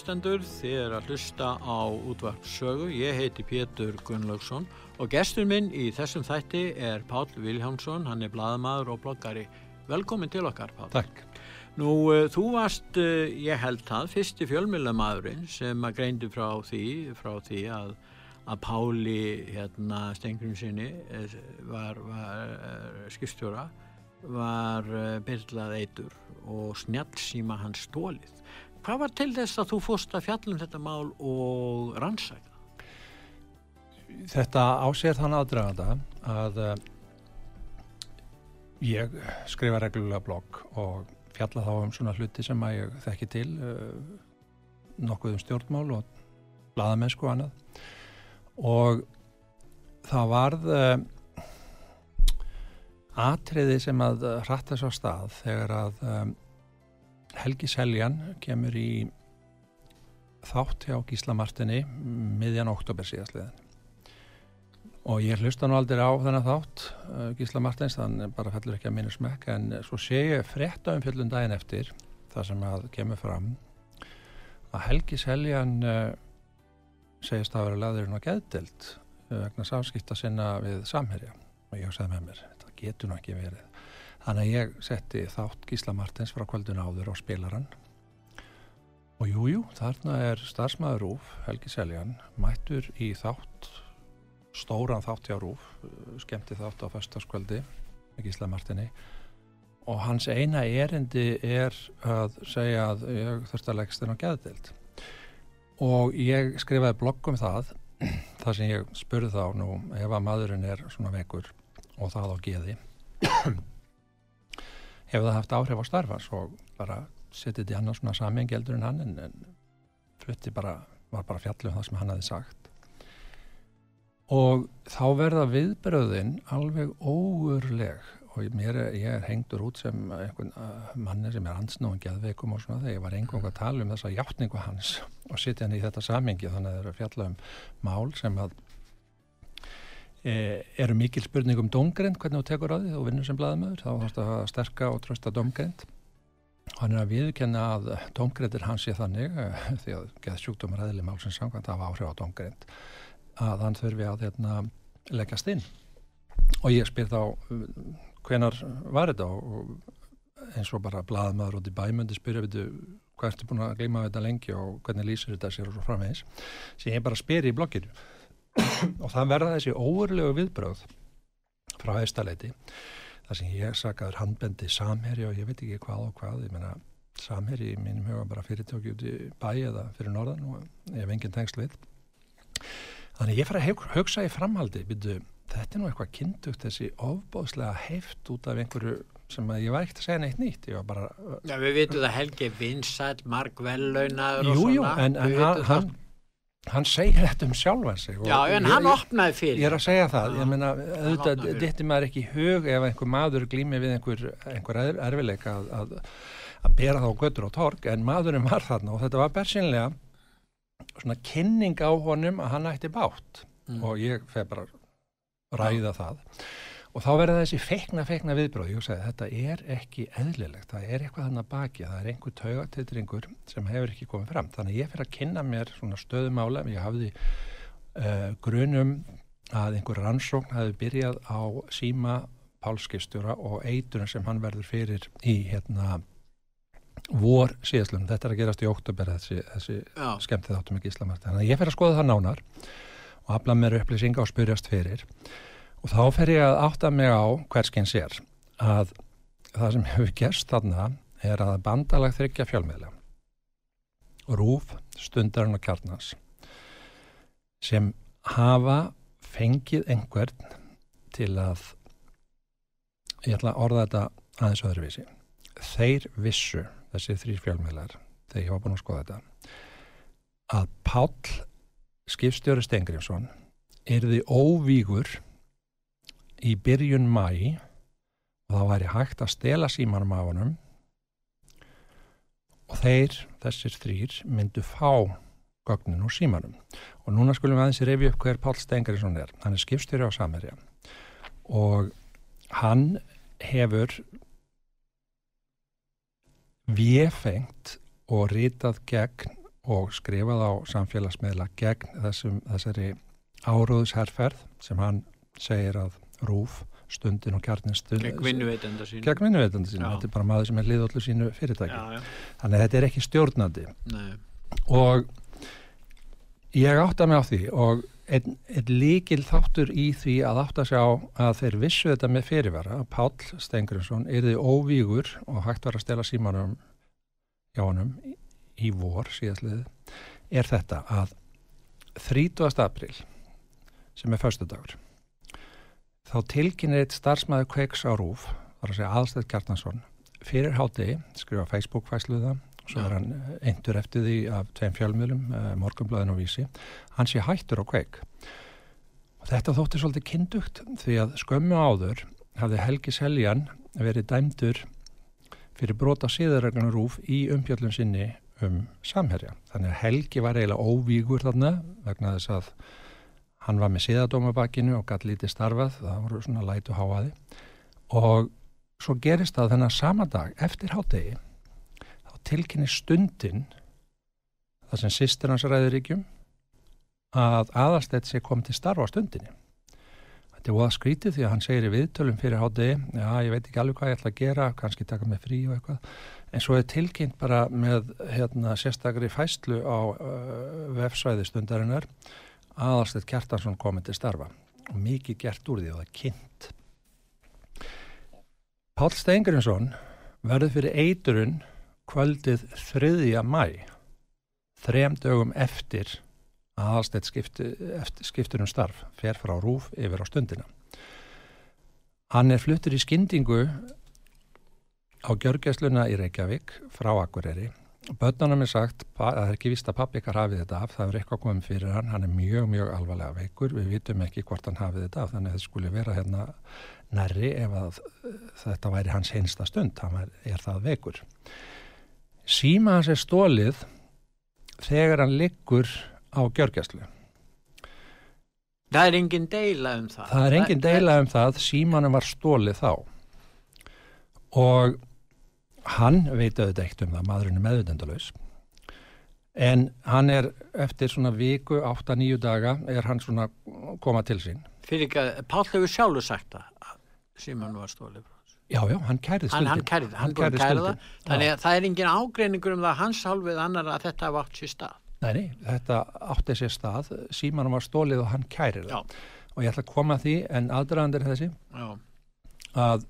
Hlustendur, þið er að hlusta á útvarp sögu. Ég heiti Pétur Gunnlaugsson og gestur minn í þessum þætti er Pál Viljámsson, hann er bladamadur og bloggari. Velkomin til okkar, Pál. Takk. Nú, uh, þú varst, uh, ég held það, fyrsti fjölmjölamadurinn sem að greindi frá því, frá því að, að Páli hérna, Stengrum sinni eh, var, var skipstjóra, var byrlað eitur og snjálfsíma hans stólið. Hvað var til þess að þú fórst að fjallum þetta mál og rannsæka? Þetta ásér þann aðdraganda að uh, ég skrifa reglulega blogg og fjalla þá um svona hluti sem að ég þekki til uh, nokkuð um stjórnmál og bladamennsku og annað og það varð uh, atriði sem að hratta svo stað þegar að um, Helgi Seljan kemur í þátt hjá Gíslamartinni miðjan oktober síðastliðin og ég hlusta nú aldrei á þennan þátt uh, Gíslamartins, þannig bara fellur ekki að minna smekk en svo sé ég frétta um fjöldun daginn eftir það sem að kemur fram að Helgi Seljan uh, segist að vera laðurinn á geðdelt uh, vegna sáskipta sinna við samherja. Og ég sagði með mér, þetta getur nú ekki verið Þannig að ég setti þátt Gísla Martins frá kvöldun áður á spilaran og jújú, jú, þarna er starfsmæður Rúf, Helgi Seljan, mættur í þátt, stóran þátt hjá Rúf, skemmti þátt á festaskvöldi með Gísla Martini. Og hans eina erindi er að segja að ég þurfti að leggst þenn á geðdild og ég skrifaði blogg um það þar sem ég spurði þá nú ef að maðurinn er svona vekur og það á geði hefur það haft áhrif á starfans og bara setið þetta í hann á svona samengi eldur en hann en, en flutti bara, var bara fjallið um það sem hann hafi sagt. Og þá verða viðbröðin alveg óurleg og mér, ég er hengdur út sem einhvern uh, manni sem er ansnáðan geðveikum og svona þegar ég var einhvern veginn að tala um þessa hjáttningu hans og setja hann í þetta samengi þannig að það eru fjallað um mál sem að eru mikil spurning um domgrind hvernig þú tekur á því og vinnur sem bladamöður þá þarfst að sterka og trösta domgrind hann er að viðkenna að domgrind er hans í þannig e, því að geð sjúkdómar eðli málsins samkvæmt hafa áhrif á domgrind að hann þurfi að hérna, leggjast inn. Og ég spyr þá hvenar var þetta? Og eins og bara bladamöður út í bæmundi spyrja við hvað ertu búin að gleyma þetta lengi og hvernig lýsir þetta sér og svo framvegis. Sem ég bara spyr í blogginu og það verða þessi óverlegu viðbröð frá hæstaleiti þar sem ég sakaður handbendi samherji og ég veit ekki hvað og hvað ég menna samherji í mínum huga bara fyrirtöki út í bæ eða fyrir norðan og ég hef engin tengsl við. Þannig ég fara að hugsa í framhaldi byrju, þetta er nú eitthvað kyndugt þessi ofbóðslega heift út af einhverju sem að ég var ekkert að segja neitt nýtt ég var bara Já við veitum það Helgi Vinsæl, Mark Vellaunaður og svona. Jújú, en, en hann, hann hann segir þetta um sjálfan sig Já, en hann ég, opnaði fyrir Ég er að segja það, ég meina, auðvitað dittir maður ekki hug ef einhver maður glými við einhver, einhver erfileika að, að, að bera þá göttur á tork en maðurinn var þarna og þetta var bersinlega svona kynning á honum að hann ætti bátt mm. og ég feg bara ræða það og þá verða þessi feikna, feikna viðbróð ég sagði þetta er ekki eðlilegt. Það er eitthvað hann að baki, það er einhver taugatitringur sem hefur ekki komið fram. Þannig ég fyrir að kynna mér svona stöðumála ég hafði uh, grunum að einhver rannsókn hafi byrjað á síma pálskistjóra og eiturinn sem hann verður fyrir í hérna vor síðastlunum, þetta er að gerast í oktober þessi, þessi skemmtið áttum ekki Íslamart þannig að ég fyrir að skoða það nánar og hafla mér upplýsinga og spyrjast fyrir Og þá fer ég að átta mig á hverskins er að það sem hefur gerst þarna er að bandalag þryggja fjálmiðlega Rúf, Stundarinn og Kjarnas sem hafa fengið einhvern til að ég ætla að orða þetta aðeins öðruvísi. Þeir vissu, þessi þrýr fjölmiðlar, þegar ég var búin að skoða þetta, að Páll skipstjóri Stengriðsson erði óvígur í byrjun mæ og það væri hægt að stela símanum af honum og þeir, þessir þrýr, myndu fá gögnin úr símanum. Og núna skulum við aðeins revi upp hver Pál Stengarinsson er. Hann er skipstjóri á Samerja og hann hefur viðfengt og rítað gegn og skrifað á samfélagsmiðla gegn þessum, þessari áróðusherrferð sem hann segir að rúf stundin og kjarnin stund gegn vinnuveitenda sín þetta er bara maður sem er liðallu sínu fyrirtæki já, já. þannig að þetta er ekki stjórnandi Nei. og ég átta mig á því og einn ein líkil þáttur í því að átta sig á að þeir vissu þetta með fyrirvara að Pál Stengurinsson erði óvígur og hægt var að stela símanum hjá honum í vor síðastlið er þetta að 30. april sem er förstu dagur þá tilkynir eitt starfsmæðu kveiks á Rúf, þar að segja aðstæð Kjartansson, fyrir háti, skrifa Facebook-fæsluða, svo er hann eintur eftir því af tveim fjölmjölum, eh, morgunblæðin og vísi, hann sé hættur á kveik. Og þetta þótti svolítið kindugt því að skömmu áður hafði Helgi Seljan verið dæmdur fyrir brota síðarreglunum Rúf í umpjöllun sinni um samherja. Þannig að Helgi var eiginlega óvígur þarna vegna þess að hann var með síðadómabakkinu og gæti lítið starfað, það voru svona lætu háaði og svo gerist það þennan sama dag eftir hátegi þá tilkynni stundin það sem sýstir hans ræður ríkjum að aðalstætt sé komið til starfa stundinni. Þetta er óða skrítið því að hann segir í viðtölum fyrir hátegi, já ég veit ekki alveg hvað ég ætla að gera, kannski taka mig frí og eitthvað. En svo er tilkynnt bara með hérna, sérstakri fæslu á uh, vefsvæði stundarinnar aðalstætt Kjartansson komið til starfa og mikið gert úr því og það kynnt. Pál Steingurinsson verður fyrir eiturun kvöldið 3. mæ, þrem dögum eftir aðalstætt skipti, skiptur um starf, fer frá rúf yfir á stundina. Hann er fluttur í skyndingu á gjörgæsluna í Reykjavík frá Akureyri Bönnunum er sagt að það er ekki vist að pappikar hafið þetta af, það er eitthvað komið fyrir hann, hann er mjög, mjög alvarlega veikur, við vitum ekki hvort hann hafið þetta af, þannig að þetta skulle vera hérna nærri ef að þetta væri hans einsta stund, hann er, er það veikur. Síma hans er stólið þegar hann liggur á gjörgjastlu. Það er engin deila um það. Það er engin deila um það, símanum var stólið þá og hann veit auðvitað eitt um það, maðurinn er meðutendalus en hann er eftir svona viku, 8-9 daga er hann svona koma til sín. Fyrir ekki að Pál hefur sjálfur sagt það hann var stólið Já, já, hann kærið stundin Hann, hann kærið, hann, hann kærið það. Þannig að það er engin ágreiningur um það hans hálfið annar að þetta var átt sér stað. Nei, nei, þetta átti sér stað. Símanum var stólið og hann kærið það. Og ég ætla að koma að því en aðdraðandir þessi já. að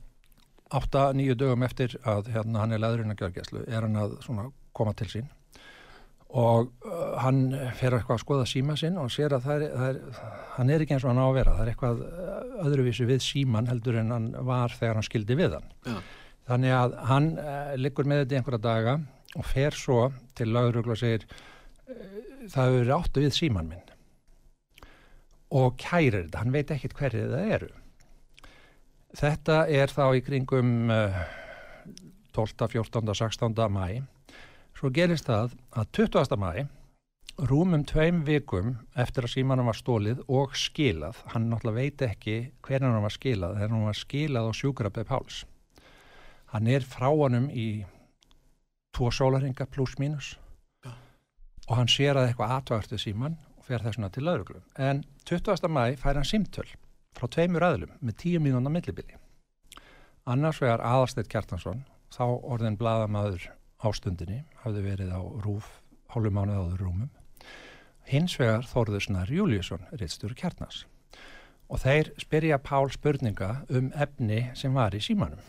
8-9 dögum eftir að hérna, hann er leðurinn að gjörgjæslu er hann að koma til sín. Og uh, hann fer eitthvað að skoða síma sinn og sér að það er, það er, hann er ekki eins og hann á að vera. Það er eitthvað uh, öðruvísi við síman heldur en hann var þegar hann skildi við hann. Ja. þannig að hann uh, liggur með þetta í einhverja daga og fer svo til laurugla og segir uh, það hefur áttu við síman minn. Og kærir þetta, hann veit ekkit hverju það eru Þetta er þá í kringum 12, 14, 16. mæ. Svo gerist það að 20. mæ, rúmum tveim vikum eftir að símanum var stólið og skilað, hann náttúrulega veit ekki hvernig hann var skilað, þegar hann var skilað á sjúkrabæði Páls. Hann er frá hannum í tvo sólaringa pluss mínus ja. og hann sér að eitthvað atvagstu síman og fer þessuna til lauruglu. En 20. mæ fær hann símtöl frá tveimur aðlum með tíu mínúna millibili. Annars vegar aðalsteitt Kjartansson, þá orðin bladamadur ástundinni, hafði verið á rúf hálfum mánuð áður rúmum. Hins vegar Þorðursnar Júliusson, reittstjóru Kjartnas. Og þeir spyrja Pál spurninga um efni sem var í símanum.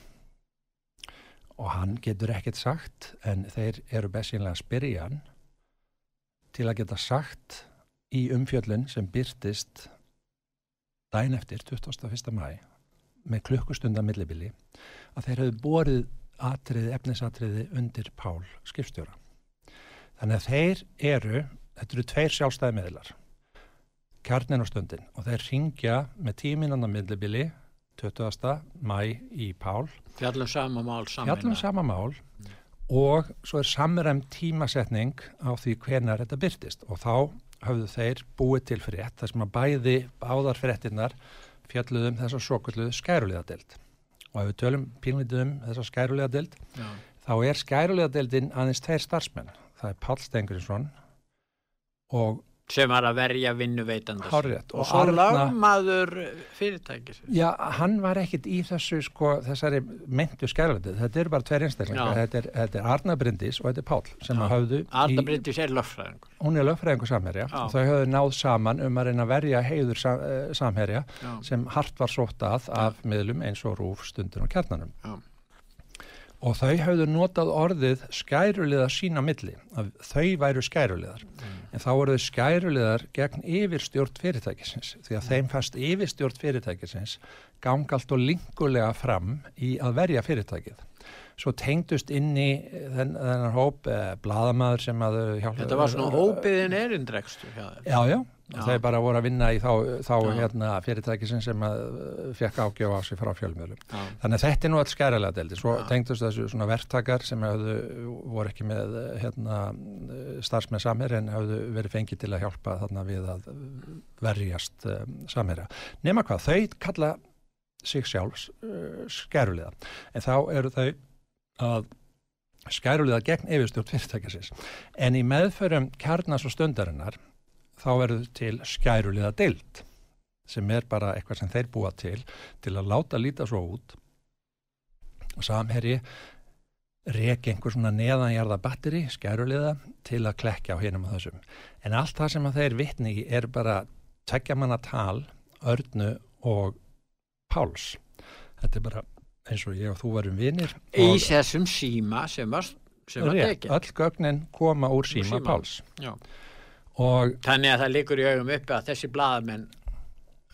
Og hann getur ekkert sagt, en þeir eru bestinlega að spyrja hann til að geta sagt í umfjöllun sem byrtist dæn eftir 21. mæ með klukkustunda millibili að þeir hefðu borið atriði, efnisatriði undir Pál skipstjóra. Þannig að þeir eru, þetta eru tveir sjálfstæði meðlar, kjarnin og stundin og þeir ringja með tíminan á millibili 20. mæ í Pál. Fjallum sama mál saman. Fjallum sama mál mm. og svo er samræm tímasetning á því hvenar þetta byrtist og þá hafðu þeir búið til frétt þar sem að bæði áðar fréttinnar fjalluðum þess að sokulluðu skærulegadelt og ef við tölum pínlítið um þess að skærulegadelt þá er skærulegadeltin aðeins tveir starfsmenn. Það er Pál Stengurinsson og sem var að verja vinnuveitandast Hárrétt. og svo lagmaður fyrirtækis Já, hann var ekkit í þessu sko, þessari myndu skærlötu þetta eru bara tveir einstaklingar. Þetta er, þetta er Arna Bryndis og þetta er Pál sem að hafðu Arna Bryndis er löffræðingur hún er löffræðingur samherja. Já. og þau hafðu náð saman um að reyna að verja heiður sam, uh, samherja Já. sem hart var sótt að af miðlum eins og rúf stundin og kjarnanum. Já og þau hafðu notað orðið skæruliða sína milli, að þau væru skæruliðar mm. en þá voru þau skæruliðar gegn yfirstjórn fyrirtækisins því að mm. þeim fast yfirstjórn fyrirtækisins gangalt og lingulega fram í að verja fyrirtækið svo tengdust inn í þenn, þennan hóp eh, bladamæður sem að hjálpa Þetta var svona hópiðin erindrekstur Já, já þeir bara voru að vinna í þá, þá hérna, fyrirtækisin sem uh, fekk ágjöf á sig frá fjölmjölum þannig að þetta er nú alls skærilega deldi svo Já. tengdust þessu svona verktakar sem hefðu, voru ekki með hérna, starfsmenn samir en hefðu verið fengið til að hjálpa þarna við að verjast um, samira nema hvað, þau kalla sig sjálfs uh, skærulega en þá eru þau að skærulega gegn yfirstjórn fyrirtækisins. En í meðförum kjarnas og stundarinnar þá verður til skæruliða deilt sem er bara eitthvað sem þeir búa til til að láta líta svo út. Og samherri reki einhver svona neðanjarða batteri, skæruliða til að klekja á hinnum og þessum. En allt það sem þeir vitni í er bara tekja manna tal, örnu og páls. Þetta er bara eins og ég og þú varum vinir í þessum síma sem var, sem var tekið. öll gögnin koma úr síma, síma. páls. Já Og Þannig að það likur í augum uppi að þessi bladamenn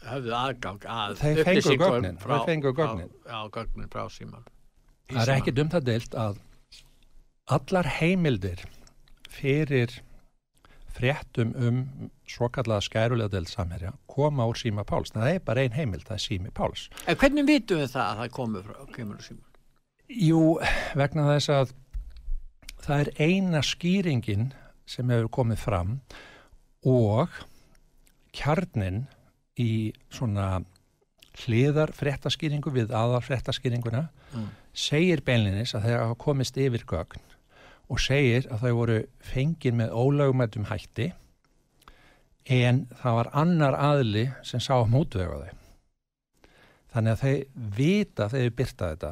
höfðu aðgang að upplýsingum frá, á gögnin frá síman. Það er ekki dumt að deilt að allar heimildir fyrir fréttum um svo kallaða skærulega deilt samherja koma úr síma Páls. Það er bara ein heimild, það er sími Páls. En hvernig vitum við það að það komur frá kemur úr síman? Jú, vegna þess að það er eina skýringin sem hefur komið fram og kjarnin í svona hliðar frettaskýringu við aðal frettaskýringuna mm. segir beinlinis að þeir hafa komist yfir gögn og segir að þau voru fengið með ólögumættum hætti en það var annar aðli sem sá mútvega þau. Þannig að þau vita þegar þau byrta þetta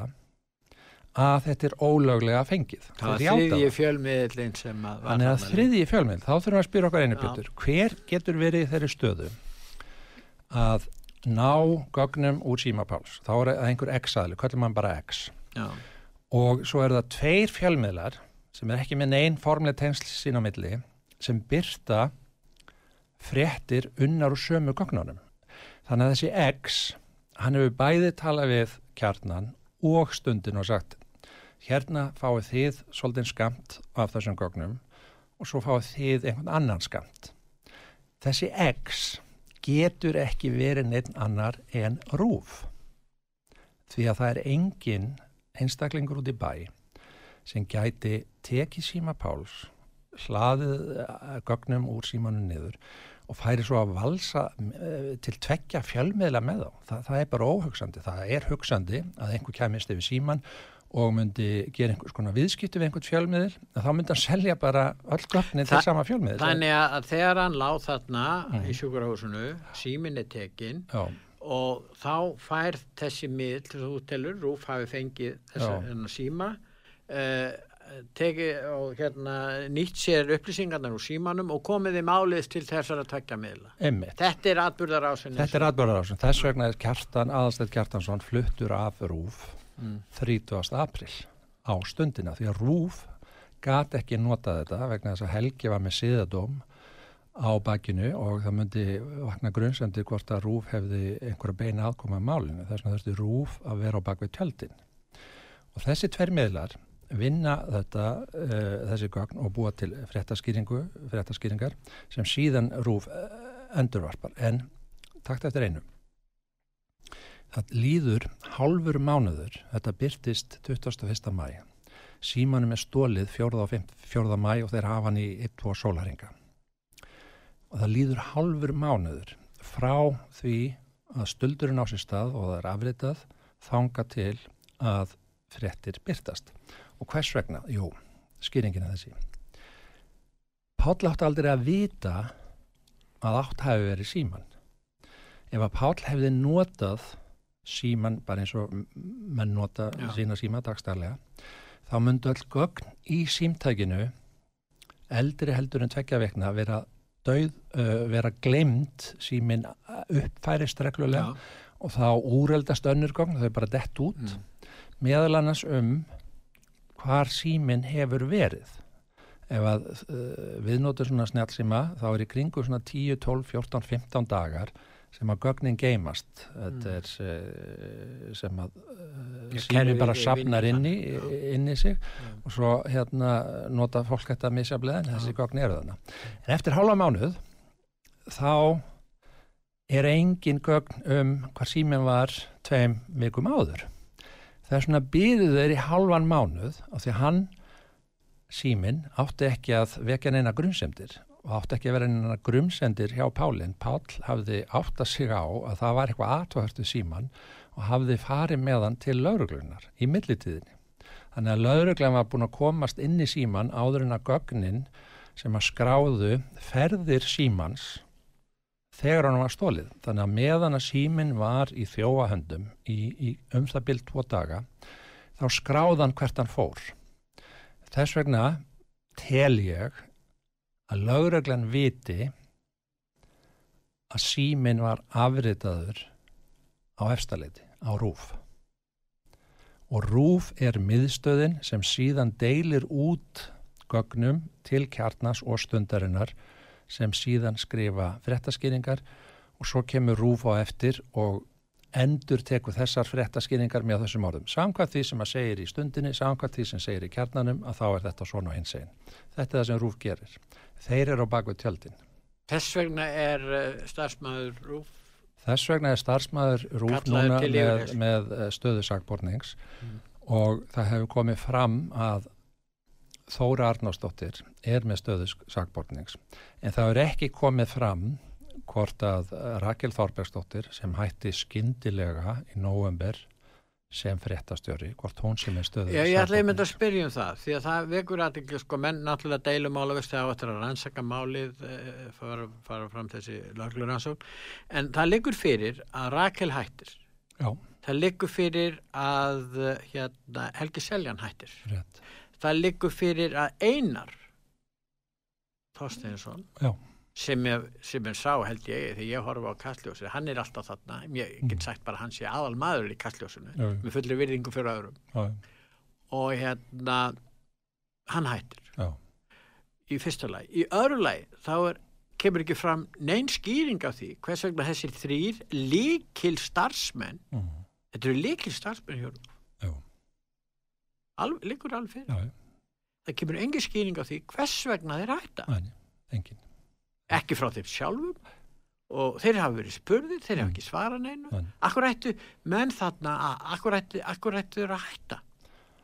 að þetta er ólöglega fengið. Það var þriðji fjölmiðlinn sem að Þannig að þriðji fjölmiðl, þá þurfum við að spyrja okkar einu bjötur, hver getur verið þeirri stöðu að ná gögnum úr símapáls, þá er það einhver x-aðli, kallum mann bara x. Já. og svo er það tveir fjölmiðlar sem er ekki með neinn formlega tengsl sín á milli sem byrta fréttir unnar úr sömu gögnunum. Þannig að þessi x, hann hefur bæði talað við kjarnan og stundin og sagt hérna fáið þið svolítið skamt af þessum gögnum og svo fáið þið einhvern annan skamt. Þessi X getur ekki verið neitt annar en rúf. Því að það er engin einstaklingur út í bæ sem gæti tekið síma páls, hlaðið eh, gögnum úr símanu niður og færi svo að valsa eh, til tvekja fjölmiðla með þá. Það, það er bara óhugsandi. Það er hugsandi að einhver kemist yfir síman og myndi gera einhvers konar viðskiptu við einhvern fjölmiðil, þá myndi hann selja bara öll göfni til sama fjölmiðil. Þannig að þegar hann láð þarna mm. í sjúkurhúsinu, síminni tekin Já. og þá fær þessi miðl, þú telur, Rúf hafi fengið þessa síma, uh, tekið og hérna nýtt sér upplýsingarnar úr símanum og komið í málið til þessar að takja miðla. Einmitt. Þetta er atbyrðarásin. Þetta er atbyrðarásin. Þess vegna er Kjartan, aðalstætt Kjartansson fluttur af Rúf mm. 30. april á stundina því að Rúf gati ekki nota þetta vegna þess að Helgi var með siðadóm á bakinu og það myndi vakna grunnsöndir hvort að Rúf hefði einhverja beina aðkoma á málinu þess vegna þurfti Rúf að vera á bakvið tjöldin og þessi tver miðlar vinna þetta uh, þessi gögn og búa til fréttaskýringar sem síðan rúf uh, endurvarpar en takt eftir einu það líður hálfur mánuður þetta byrtist 21. mæ símanum er stólið 4. og 4. mæ og þeir hafa hann í 1-2 sólaringa og það líður hálfur mánuður frá því að stuldurinn á sér stað og það er afritað þanga til að frettir byrtast Og hvers vegna? Jú, skýringin er þessi. Páll átti aldrei að vita að átt hafi verið síman. Ef að Páll hefði notað síman, bara eins og menn nota Já. sína síma dagstæðlega, þá myndu öll gögn í símtækinu eldri heldur en tvekja vekna vera döð, uh, vera glemt símin uppfærist reglulega Já. og þá úreldast önnur gögn, þau bara dett út, mm. meðal annars um hvar síminn hefur verið. Ef að uh, við notum svona snjálfsíma þá er í kringu svona 10, 12, 14, 15 dagar sem að gögnin geimast. Þetta mm. er uh, sem að uh, síminn bara sapnar inn í, inn í sig mm. og svo hérna nota fólk þetta misjaflega en þessi gögn eru þannig. En eftir hálfa mánuð þá er engin gögn um hvað síminn var tveim vikum áður það er svona býðið þeir í halvan mánuð og því hann síminn átti ekki að vekja neina grunnsendir og átti ekki að vera neina grunnsendir hjá Pálinn. Pál hafði átt að sig á að það var eitthvað aðtöðartu síman og hafði farið með hann til lauruglunar í millitíðinni. Þannig að lauruglan var búin að komast inn í síman áður en að gögnin sem að skráðu ferðir símans þegar hann var stólið. Þannig að meðan að símin var í þjóahöndum í, í um það byrjt tvo daga þá skráðan hvert hann fór. Þess vegna tel ég að lauraglann viti að símin var afritaður á efstaleiti, á rúf. Og rúf er miðstöðin sem síðan deilir út gögnum til kjarnas og stundarinnar sem síðan skrifa frettaskýringar og svo kemur rúf á eftir og endur teku þessar frettaskýringar með þessum orðum. Samkvæmt því sem að segir í stundinni, samkvæmt því sem segir í kjarnanum að þá er þetta svona hins einn. Þetta er það sem rúf gerir. Þeir eru á bakvið tjöldin. Þess vegna er uh, starfsmæður rúf? Þess vegna er starfsmæður rúf núna með, með uh, stöðu sagbornings mm. og það hefur komið fram að Þóra Arnásdóttir er með stöðu sakbortnings en það er ekki komið fram hvort að Rakel Þorbergsdóttir sem hætti skindilega í november sem fréttastjóri, hvort hún sem er stöðu Já, ég ætla að mynda að spyrja um það því að það vekur aðeins, sko, menn náttúrulega deilum álavegst þegar áttur að rannsaka málið e, fara, fara fram þessi laglur rannsók, en það liggur fyrir að Rakel hættir. Já. það liggur fyrir að hérna, Helgi Seljan hættir. Rétt. Það liggur fyrir að einar Þorsteinsson sem ég, sem ég sá held ég þegar ég horfa á Kastljósi hann er alltaf þarna, ég get mm. sagt bara hann sé aðal maður í Kastljósinu með fullir virðingu fyrir öðrum Já. og hérna hann hættir Já. í fyrsta lagi, í öðru lagi þá er, kemur ekki fram neinn skýring af því hvers vegna þessir þrýr líkil starfsmenn mm. þetta eru líkil starfsmenn hjá alveg, líkur alveg fyrir já, já. það kemur engin skýring á því hvers vegna þeir hætta Nei, ekki frá þeim sjálfum og þeir hafa verið spurðir, þeir hafa ekki svara neinu. Akkur ættu menn þarna akkur ættu, þeir að hætta?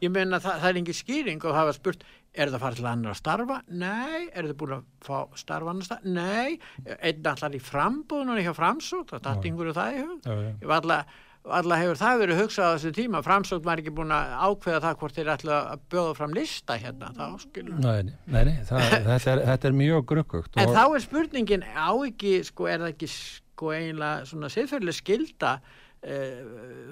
Ég meina það, það er engin skýring og hafa spurt er það farið til annar að starfa? Nei, er það búin að fá starfa annar starfa? Nei, einn allar í frambúðunum hjá framsók, það dætt yngur og það í hug. Ég var allar Alla hefur það verið hugsað á þessu tíma. Framsókn var ekki búin að ákveða það hvort þeir ætla að bjóða fram lista hérna Nei, nei, nei það, þetta, er, þetta er mjög gruggugt En og... þá er spurningin á ekki sko, er það ekki sko einlega svona siðferðileg skilda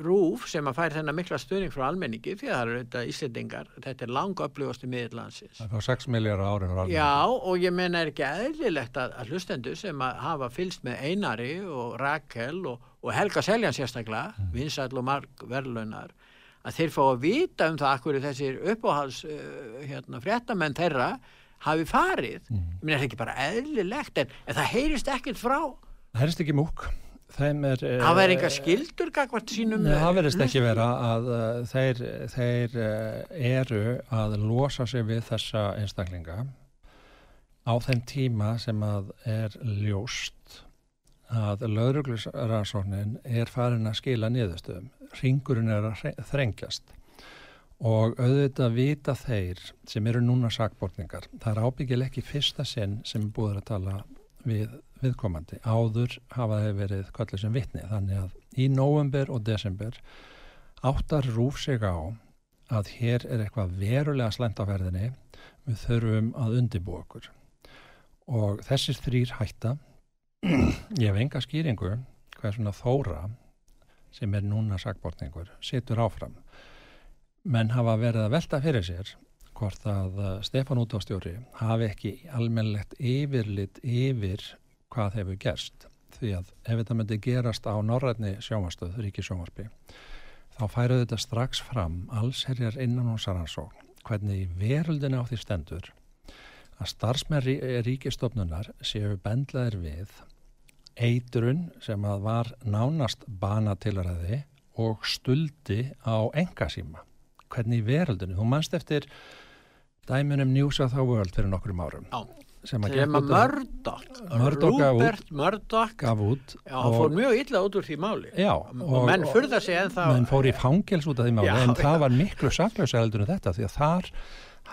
rúf sem að færi þennan mikla stöðning frá almenningi því að það eru þetta íslendingar þetta er langa upplifasti miðurlandsins Það er 6 miljardar árið Já og ég menna er ekki eðlilegt að, að hlustendur sem að hafa fylst með Einari og Rakel og, og Helga Seljan sérstaklega mm. vinsæl og marg verðlaunar að þeir fá að vita um það akkur þessir uppáhals uh, hérna, fréttamenn þeirra hafi farið. Mm. ég menna er ekki bara eðlilegt? En, en það heyrist ekkert frá. Það heyrist ekki múk þeim er... Það verður enga skildur gagvart sínum... Nei, það verðist ekki vera að uh, þeir, þeir eru að losa sig við þessa einstaklinga á þeim tíma sem að er ljóst að lauruglusrannsóknin er farin að skila niðurstöðum. Ringurinn er að þrengjast og auðvitað vita þeir sem eru núna sakbortningar. Það er ábyggil ekki fyrsta sinn sem er búið að tala við viðkomandi. Áður hafa þeir verið kallið sem vittni þannig að í november og desember áttar rúf sig á að hér er eitthvað verulega slæmt á ferðinni. Við þurfum að undibú okkur. Og þessir þrýr hætta. Ég hef enga skýringu hvað svona þóra sem er núna sakbortningur, situr áfram. Menn hafa verið að velta fyrir sér hvort að uh, Stefán útástjóri hafi ekki almennlegt yfirlit yfir hvað hefur gerst. Því að ef þetta myndi gerast á norrætni sjómastöð, Ríki sjómasby þá færuðu þetta strax fram alls herjar innan hún saransók hvernig í veröldinu á því stendur að starfsmenn rí, ríkistofnunar séu bendlaðir við eitrun sem að var nánast banatilræði og stuldi á engasíma hvernig í veröldinu, þú mannst eftir dæmunum News of the World fyrir nokkrum árum Já, sem að að Murdoch. Gaf út Já, hann fór mjög illa út úr því máli. Já, og, og menn furða sig en það menn fór í fangils út af því máli en það var miklu saklausa heldur en þetta því að þar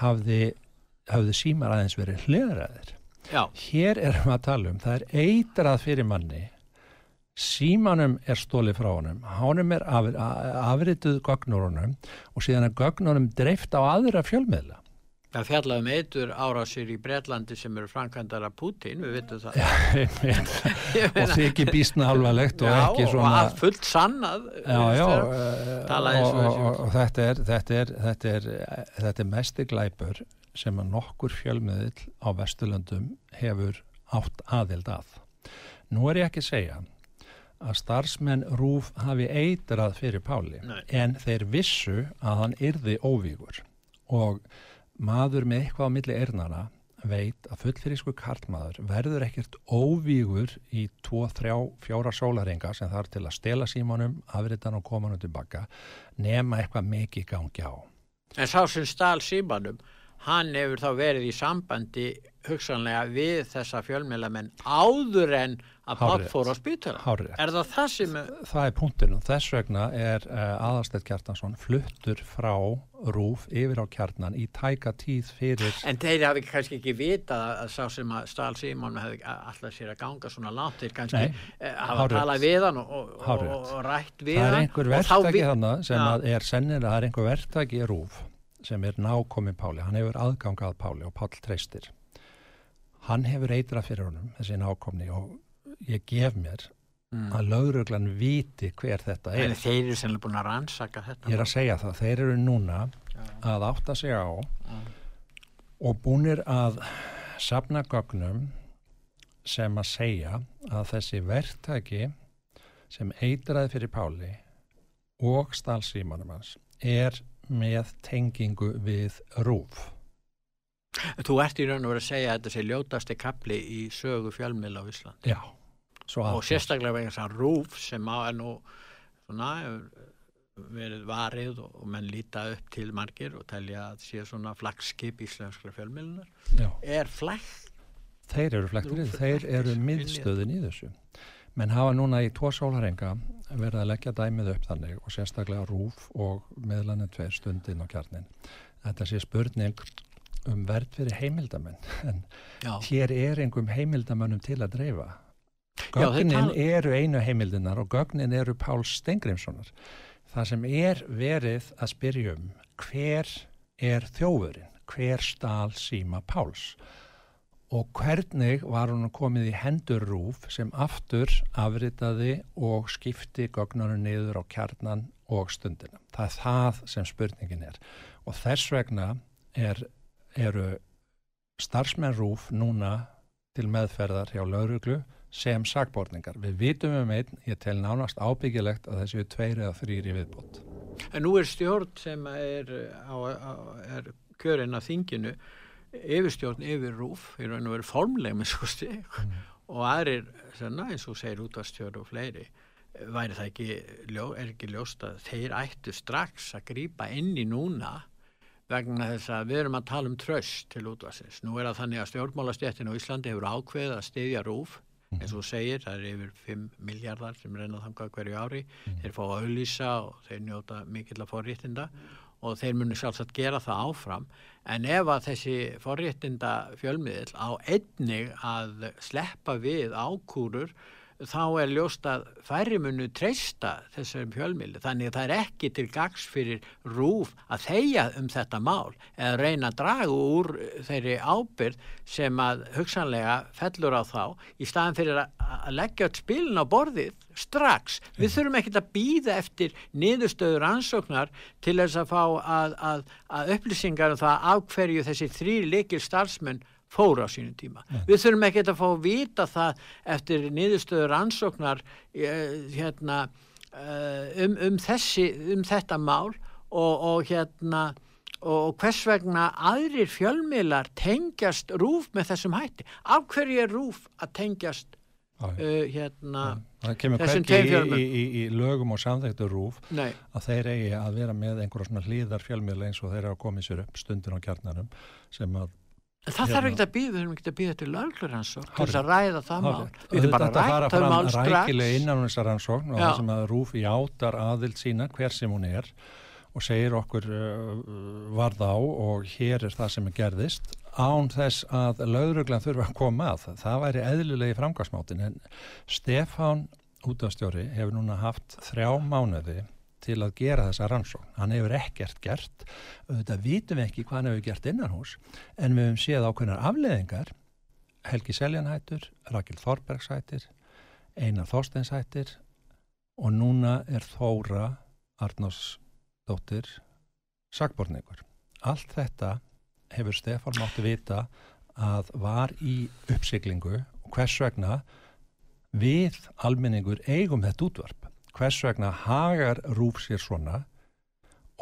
hafði, hafði símar aðeins verið hliðræðir Já, hér erum við að tala um það er eitrað fyrir manni. Símanum er stólið frá honum honum er af, afrituð gögnurunum og síðan er gögnunum dreift á aðra fjölmiðla það fjallaði um eitur árásir í Bretlandi sem eru framkvæmdara Putin, við veitum það. Ég og þykir býstna alvarlegt og Já, ekki og svona að fullt sannað já, já, Tala og, og og, og, og þetta er þetta er, þetta er, þetta er mesti glæpur sem að nokkur fjölmiðil á Vesturlöndum hefur átt aðild að nú er ég ekki að segja að starfsmenn Rúf hafi eitrað fyrir Páli Nei. en þeir vissu að hann yrði óvígur og maður með eitthvað á milli eirnara veit að fullfyrísku karlmaður verður ekkert óvígur í 2, 3, 4 sólaringa sem þarf til að stela símanum, afritan og koma hann tilbaka nema eitthvað mikið gangi á. En sá sem stál símanum, hann hefur þá verið í sambandi hugsanlega við þessa fjölmjölamenn áður en að Hárrétt. fór á. Hárrétt. Er það það sem... Það er punktinum. Þess vegna er uh, Aðalstedt Kjartansson fluttur frá rúf yfir á kjarnan í tæka tíð fyrir En þeir hafi kannski ekki vitað að, sá sem að stál símanum hefði alltaf sér að ganga svona langt. Þeir kannski Nei, eh, hafa talað við hann og, og, og, og rætt við það er hann. einhver vi- þannig sem Já. að er sennilega, það er einhver verktaki í rúf sem er nákomin Páli, hann hefur aðgangað Páli og Pál treystir hann hefur eitrað fyrir honum þessi nákomni og ég gef mér Mm. að lauruglan viti hver þetta er En þeir eru sennilega búin að rannsaka þetta. ég er að segja það, þeir eru núna að átta sig á og búnir að safna gögnum sem að segja að þessi verktaki sem eitraði fyrir Páli og stálsímanum hans er með tengingu við rúf. Þú ert í raun og verið að segja að þetta sé ljótasti kapli í sögu fjölmiðla á Ísland. Já. Og sérstaklega vegna þess að rúf sem á er nú svona verið varið og, og menn líta upp til margir og telja að sé svona flagskip íslenskra fjölmiðlunar já, er flag þeir eru Rúf er þeir eru í miðstöðin í þessu. Menn hafa núna í tvo sólarenga verið að leggja dæmið upp þannig og sérstaklega rúf og meðlanir tveir stundin á kjarnin. Þetta sé spurning um verð fyrir heimildamenn en Já, hér er einhverjum heimildamönnum til að dreifa. Já, Gögnin tala- eru einu heimildinar og gögnin eru Páls Stengrimssonar. Það sem er verið að spyrja um hver er þjófurinn, hver stál síma Páls og hvernig var hún komið í hendur rúf sem aftur afritaði og skipti gögnunum niður á kjarnan og stundina. Það er það sem spurningin er og þess vegna er, eru starfsmenn rúf núna til meðferðar hjá lauruglu sem sakborningar. Við vitum um einn, ég tel nánast ábyggilegt að þessi tveir eða þrýr í viðbót. en nú er stjórn sem er, er kjörin af þinginu yfirstjórn yfir rúf í raun og verið formleg með sko stig og aðrir, eins og segir útvarstjóru og fleiri, væri það ekki, er ekki ljóst að þeir ættu strax að grýpa inn í núna vegna þess að við erum að tala um tröst til útvarsins. Nú er það þannig að stjórnmálastjættin á Íslandi hefur ákveð að stiðja rúf mhm. eins og segir, það er yfir 5 miljardar sem reyna þangað hverju ári mm. þeir fá að auðlýsa og þeir njóta mikill að forréttinda og þeir munu sjálfsagt gera það áfram en ef að þessi forréttinda fjölmiðil á einnig að sleppa við ákúrur þá er ljóst að færri munu treysta þessari fjölmiðli þannig að það er ekki til gags fyrir rúf að þeia um þetta mál eða reyna að draga úr þeirri ábyrð sem að hugsanlega fellur á þá í staðan fyrir að leggja spilin á borðið strax. Við þurfum ekki að býða eftir niðurstöður ansóknar til þess að fá að, að, að upplýsingar um það af hverju þessi þrý likil starfsmenn fóru á sínum tíma. Ja. Við þurfum ekki að fá að vita það eftir niðurstöður ansóknar eh, hérna, eh, um, um, þessi, um þetta mál og, og, hérna, og hvers vegna aðrir fjölmiðlar tengjast rúf með þessum hætti. Af hverju er rúf að tengjast uh, hérna, það kemur hverki í, í, í, lögum og samþæktu rúf Nei. að þeir eigi að vera með einhverjum hlýðar fjölmiðla eins og þeir eru að koma í sér upp stundin á kjarnarum sem að Það þarf ekki að býða, við höfum ekki að býða til lögluransók til þess að ræða það mál. Við höfum bara að ræða það mál strax. Rækilega innan þessar ansókn og það sem að Rúfi átar aðild sína hver sem hún er og segir okkur uh, varð á og hér er það sem er gerðist án þess að lögruglan þurfa að koma að. Það væri eðlulegi framgangsmátin en Stefán útastjóri hefur núna haft þrjá mánuði til að gera þessa rannsókn. Hann hefur ekkert gert, þetta vitum við ekki hvað hann hefur gert innan hús, en við hefum séð ákveðnar afleðingar, Helgi Seljanhættur, Rakil Þorbergshættir, Einar Þorsteinshættir og núna er Þóra Arnósdóttir sagborningur. Allt þetta hefur Stefán mátti vita að var í uppsiklingu og hvers vegna við almenningur eigum þetta útvarp hvers vegna hagar rúf sér svona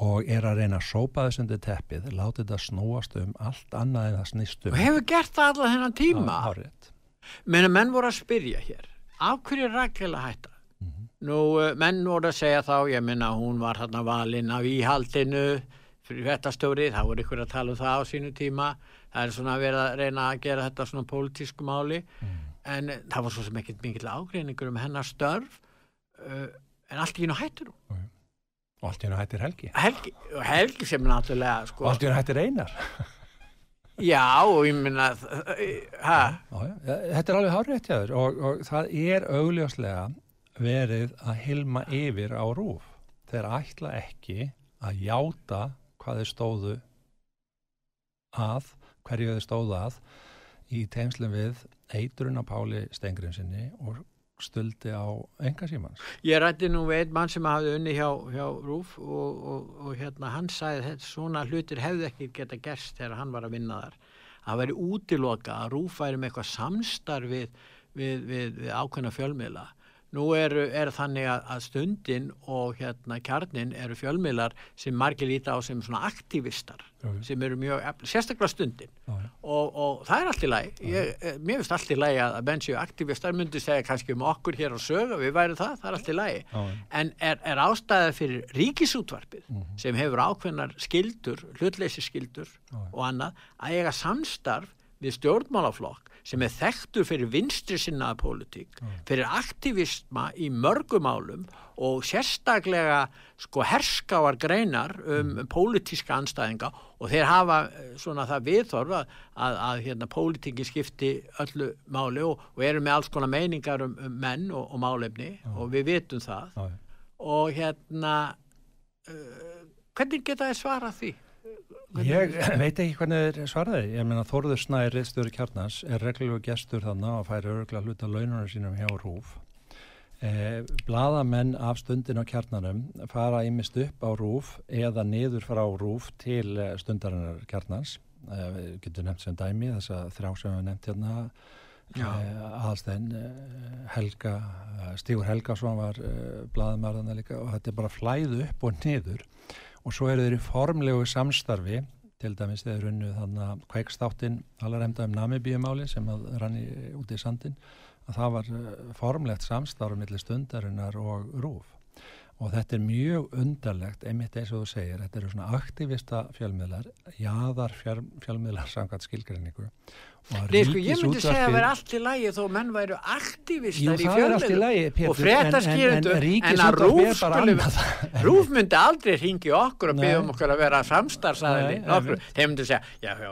og er að reyna að sópa þess undir teppið, láta þetta snúast um allt annað en það snýst um og hefur gert það allar þennan tíma? menn að menn voru að spyrja hér af hverju er rækilega hætta? Mm -hmm. nú eh, menn voru að segja þá ég minna hún var þarna valinn af íhaldinu fyrir þetta stórið, þá voru ykkur að tala um það á sínu tíma. Það er svona að vera að reyna að gera þetta svona pólitísku máli. Mm. en það var svo sem ekkert mikil ágreiningur um hennar störf. Uh, en allt í hennu hættir hún. Og allt í hennu hættir Helgi. Helgi, Helgi sem náttúrulega sko, og allt í hennu hættir Einar. Já og ég minna þetta er alveg hárétt jáður og, og það er augljóslega verið að hilma yfir á rúf. Þeir ætla ekki að játa hvað þeir stóðu að hverju þeir stóðu að í teimslum við eiturinn á Páli Stengrinsinni og stöldi á engasímans. Ég rætti nú við einn mann sem hafði unni hjá, hjá Rúf og, og, og hérna hann sagði að svona hlutir hefði ekki geta gerst þegar hann var að vinna þar. Það væri útiloka að Rúf væri með eitthvað samstarfið við, við, við ákveðna fjölmiðla Nú eru, er þannig að, að stundin og hérna kjarnin eru fjölmiðlar sem margir líta á sem svona aktivistar já. sem eru mjög, sérstaklega stundin. Já, og, og það er allt í lagi. Ég, eh, mér finnst allt í lagi að, séu aktivistar myndi segja kannski um okkur hér á sög við værum það, það er allt í lagi. En er, er ástæðið fyrir ríkisútvarpið mhm. sem hefur ákveðnar skildur, hlutleysi skildur og annað að eiga samstarf við stjórnmálaflokk sem er þekktur fyrir vinstri sinnaða pólitík, mm. fyrir aktivisma í mörgumálum og sérstaklega sko herskáar greinar um mm. pólitíska anstæðinga og þeir hafa eh, svona það viðþorfa að, að, að hérna pólitíki skipti öllu máli og, og eru með alls konar meiningar um, um menn og, og málefni mm. og við vitum það og hérna uh, hvernig geta þið svarað því? Ég veit ekki hvernig þið svaraði. Ég meina Þorður Snæri, stöður kjarnans, er reglulegu gestur þannig að færi öruglega hluta laununar sínum hjá Rúf. Eh, Bladamenn af stundin á kjarnanum fara ímist upp á Rúf eða niður frá Rúf til eh, stundarinnar kjarnans. Eh, við getum nefnt sem dæmi þess að þrjá sem við nefnt hérna eh, aðalstein eh, Helga, eh, Stígur Helgason var bladamærðana líka og þetta er bara flæðu upp og niður og svo eru þeir í formlegu samstarfi til dæmis þeir runnu þannig að kveikstáttinn allar hefnda um Namibíumáli sem rann í, út í sandin að það var uh, formlegt samstáru millir stundarinnar og rúf og þetta er mjög undarlegt einmitt eins og þú segir, þetta eru svona aktivista fjölmiðlar, jáðar fjölmiðlar samkvæmt skilgrinningu Nei, sko, ég myndi segja að það verði allt í lægi þó menn væru aktivistar í fjölmiðlum. og fréttaskýrundu en, en, en að rúf skulle rúf myndi aldrei ringi okkur og byggja um okkur að vera samstarfsaðili þeir myndi segja, já, já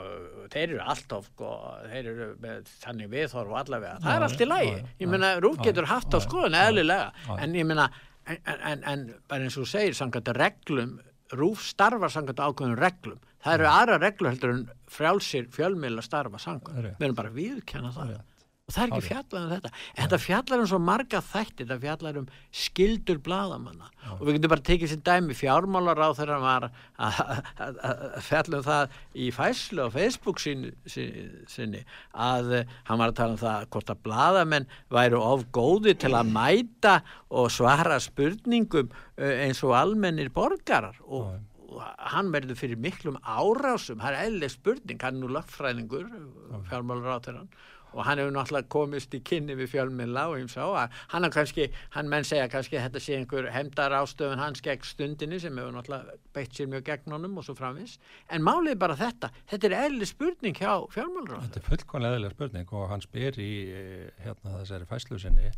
þeir eru alltof sko, þeir eru með þannig viðhorf allavega, það er allt í lægi ég menna, rúf getur haft á skoðun eðlilega en ég menna en, en, en bara eins og segir samkvæmt reglum, rúf starfa samkvæmt ákveðum reglum, það eru aðra reglur heldur en frjálsir fjölmiðla starfa samkvæmt, við erum bara viðkjana það og það er ekki fjallað um þetta. En þetta fjallar um svo marga þætti þetta fjallar um skildur bladamanna og við getum bara tekið sér dæmi fjármálar á þegar hann var að fjalla um það í fæslu á Facebook sinni, sinni að hann var að tala um það hvort að bladamenn væru of góði til að mæta og svara spurningum eins og almennir borgarar. Og hann verður fyrir miklum árásum. Það er eðlega spurning, hann er nú lagfræðingur fjármálar á þeirra og hann hefur náttúrulega komist í kynni við fjölmiðla og sá að hann er kannski, hann menn segja kannski þetta sé einhver hemdar ástöðun hans gegn stundinni sem hefur náttúrulega beitt sér mjög gegn honum og svo framvis en málið er bara þetta, þetta er eðli spurning hjá fjölmiðla Þetta er fullkonlega eðli spurning og hann spyr í hérna þessari fæslusinni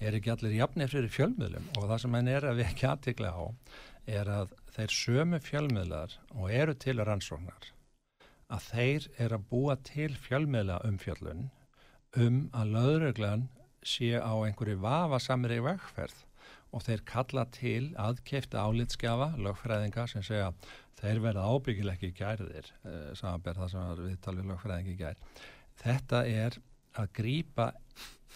er ekki allir jafnir fyrir fjölmiðlum? Og það sem hann er að við ekki aðtikla á er að þeir sömu fjölmiðlar og eru til rannsóknar að þeir er að búa til fjölmiðla umfjöllun um að lauruglan sé á einhverju vafasamri vegferð og þeir kalla til aðkeifta álitskjafa, lögfræðinga sem segja þeir verða ábyggilegki gærðir, eh, samanberð það sem við talum lögfræðingi gær. Þetta er að grýpa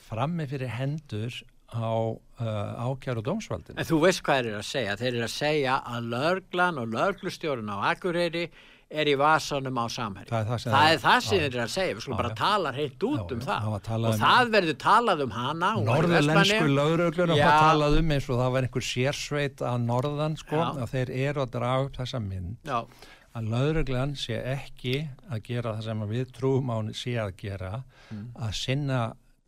frammi fyrir hendur á uh, ákjár og dómsvaldin. En þú veist hvað þeir eru að segja? Þeir eru að segja að löglan og löglustjórun á Akureyri er í vasanum á samhæri það er það sem, það er það sem þið er að segja við skulum bara tala heitt út já, um það og um það verður talað um hana Norðurlensku lauröglur og það talað um eins og það var einhver sérsveit að norðan sko, að þeir eru að draga upp þessa mynd. Já. að lauröglan sé ekki að gera það sem við trúum á sé að gera mm. að sinna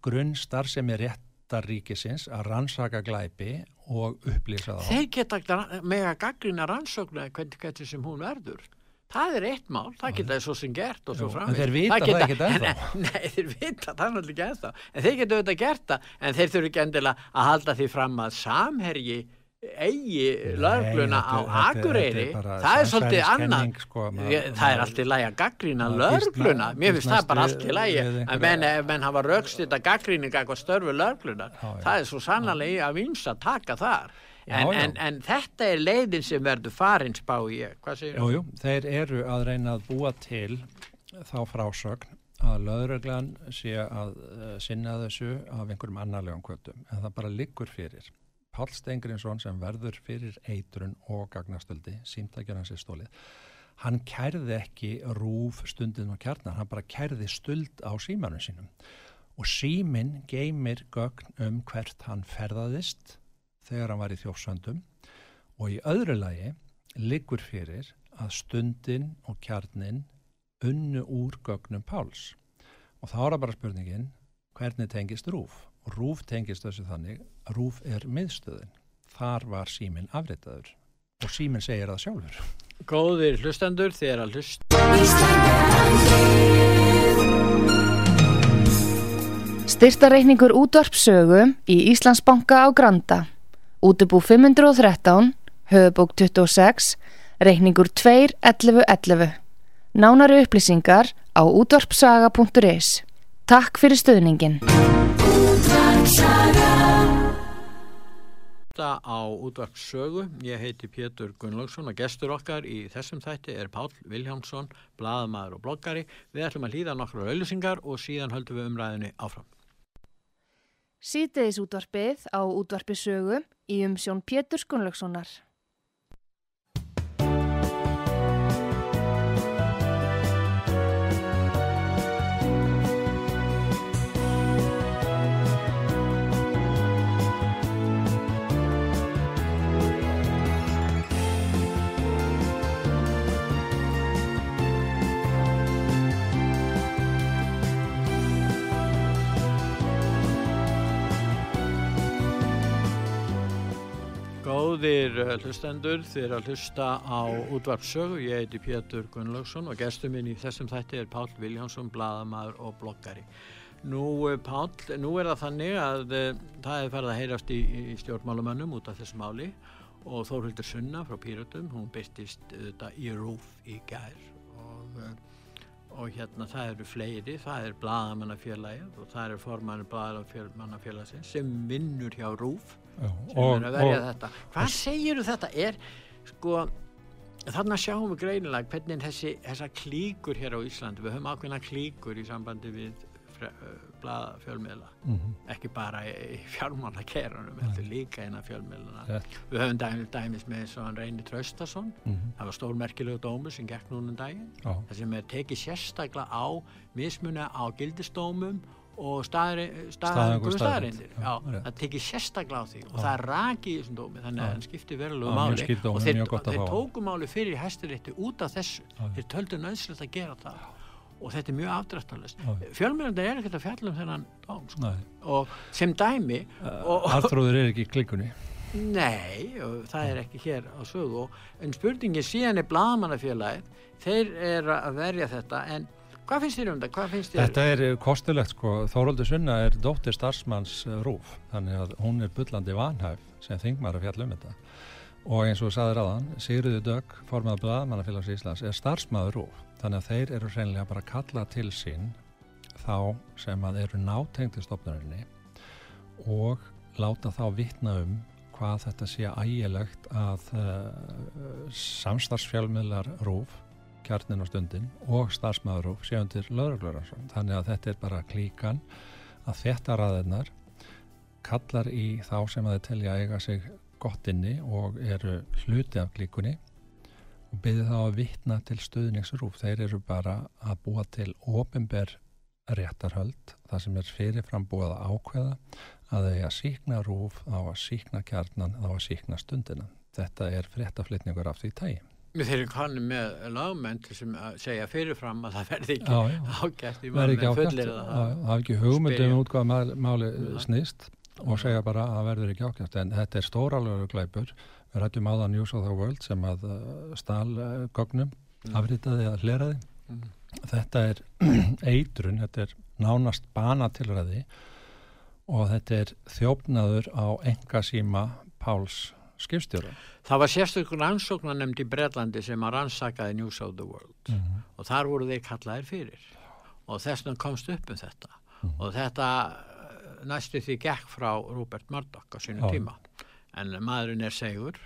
grunnstar sem er réttaríkisins að rannsaka glæpi og upplýsa það Þeir geta með að gaggrina rannsóknu hvernig sem hún verður það er eitt mál, það geta svo sem gert og svo fram en þeir vita það, það ekki ennþá. Nei, þeir vita það náttúrulega ekki ennþá. En þeir geta auðvitað gert það en þeir þurfu ekki endilega að halda því fram að samherji eigi lögluna á Akureyri. það er svolítið annan sko, það er allt í lægi að gaggrína lögluna, mér finnst það bara allt í lægi en menn, menn hafa raukstitt að gaggríninga eitthvað störfu lögluna það er svo sannlega að vimsa að taka þar En, já. En, en þetta er leiðin sem verður farins bá ég, hvað segir þú? Jújú, þeir eru að reyna að búa til þá frásögn að löðreglan sé að uh, sinna þessu af einhverjum annarlegum kvöldum en það bara liggur fyrir. Pál Stengriðsson sem verður fyrir eitrun og gagnastöldi, símtækjar hans er stólið hann kærði ekki rúf stundin og kjarnar, hann bara kærði stöld á símanum sínum. Og símin geymir gögn um hvert hann ferðaðist þegar hann var í þjófsöndum. Og í öðru lagi liggur fyrir að stundin og kjarnin unnu úr gögnum Páls. Og þá er bara spurningin hvernig tengist rúf? Og rúf tengist þessu þannig rúf er miðstöðin. Þar var símin afritaður. Og símin segir það sjálfur. Góðir hlustendur þér að hlust Styrtareikningur útvarpsögu í Íslandsbanka á Granda Útubú 513, höfubók 26, reikningur 2.11.11. Nánari upplýsingar á útvarpsaga.is. Takk fyrir stöðningin. Þetta á útvarpssögu. Ég heiti Pétur Gunnlaugsson og gestur okkar í þessum þætti er Pál Viljámsson, bladamæður og bloggari. Við ætlum að hlýða nokkru auðlýsingar og síðan höldum við umræðinni áfram. Sýteðis útvarpið á útvarpisögu í umsjón Pétur Skunlökssonar. Góðir eh, hlustendur, þið er að hlusta á útvarpsögu, ég heiti Pétur Gunnlaugsson og gestur minn í þessum þætti er Pál Viljánsson, bladamæður og bloggari. Nú eh, Pál, nú er það þannig að uh, það er farið að heyrast í, í stjórnmálumannum út af þessu máli og Þórhildur Sunna frá Píratum, hún byrtist uh, í rúf í gær og uh, og hérna það eru fleiri, það er bladamannafélagið og það eru formannir bladamannafélagsins sem vinnur hjá RÚF sem og, er að verja og, þetta. Hvað segir þetta? Er, sko, þarna sjáum við greinilega hvernig þessi, þessa klíkur hér á Íslandi, við höfum ákveðna klíkur í sambandi við blada fjölmiðla mm -hmm. ekki bara í fjármálakerunum heldur líka eina fjölmiðluna yeah. við höfum dæmis, dæmis með eins og hann Reyni Traustason mm -hmm. það var stórmerkilegu dómur sem gekk núna daginn oh. það sem er tekið sérstaklega á mismuna á gildistómum og staðingur staðarindir það tekið sérstaklega á því og það er raki í þessum dómi þannig að hann skiptir verulegu máli. og þeir, þeir tóku máli fyrir hæstirétti út af þessu. Þeir töldu nöðslegt að gera það. Og þetta er mjög afdrættalist fjölmjölandi er ekkert að fjalla um þennan dóm sko. og sem dæmi Alltróður er ekki klikunni Nei, það er ekki hér á sögu. En spurningi síðan er blagamannafélagið þeir er að verja þetta en hvað finnst þér um þetta? Þetta er kostulegt sko. Þóróldur Sunna er dóttir starfsmanns eh, Rúf þannig að hún er byllandi vanhæf sem þingmar að fjalla um þetta. Og eins og saður aðan Sigriður Dögg, formað blagamannafélags Íslands er starfsmaður Rúf þannig að þeir eru hreinlega bara að kalla til sín þá sem að eru nátengti stofnurinni og láta þá vittna um hvað þetta sé ægilegt að uh, samstarfsfjálmiðlar rúf, kjarnin á stundin og starfsmaður rúf séu undir lögreglurarsson. Þannig að þetta er bara klíkan að þetta raðinnar kallar í þá sem að þeir telja eiga sig gott inni og eru hluti af klíkunni og byrði þá að vittna til stuðningsrúf. Þeir eru bara að búa til ofinber réttarhöld, það sem er fyrirfram búið að ákveða að þeir að síkna rúf, á að síkna kjarnan, á að síkna stundina. Þetta er fréttaflitningur af því tægi. Þeir eru kannið með lagmenn sem segja fyrirfram að það verði ekki ágætt í manni fullir það. Er ekki hugmyndum út hvað máli snýst og segja bara að það verður ekki ágætt en þetta er stóralögur glæpur Við rættum áða News of the World sem að uh, stál uh, mm. afritaði að hleraði. Mm. Þetta er eitrun, þetta er nánast banatilræði og þetta er þjófnaður á engasíma Páls skipstjóra. Það var sérstökur ansóknar nefnd í Breitlandi sem að rannsakaði News of the World mm -hmm. og þar voru þeir kallaðir fyrir og þess vegna komst upp um þetta -hmm. og þetta uh, næstu því gekk frá Rupert Murdoch á sínu Já. tíma en maðurinn er segur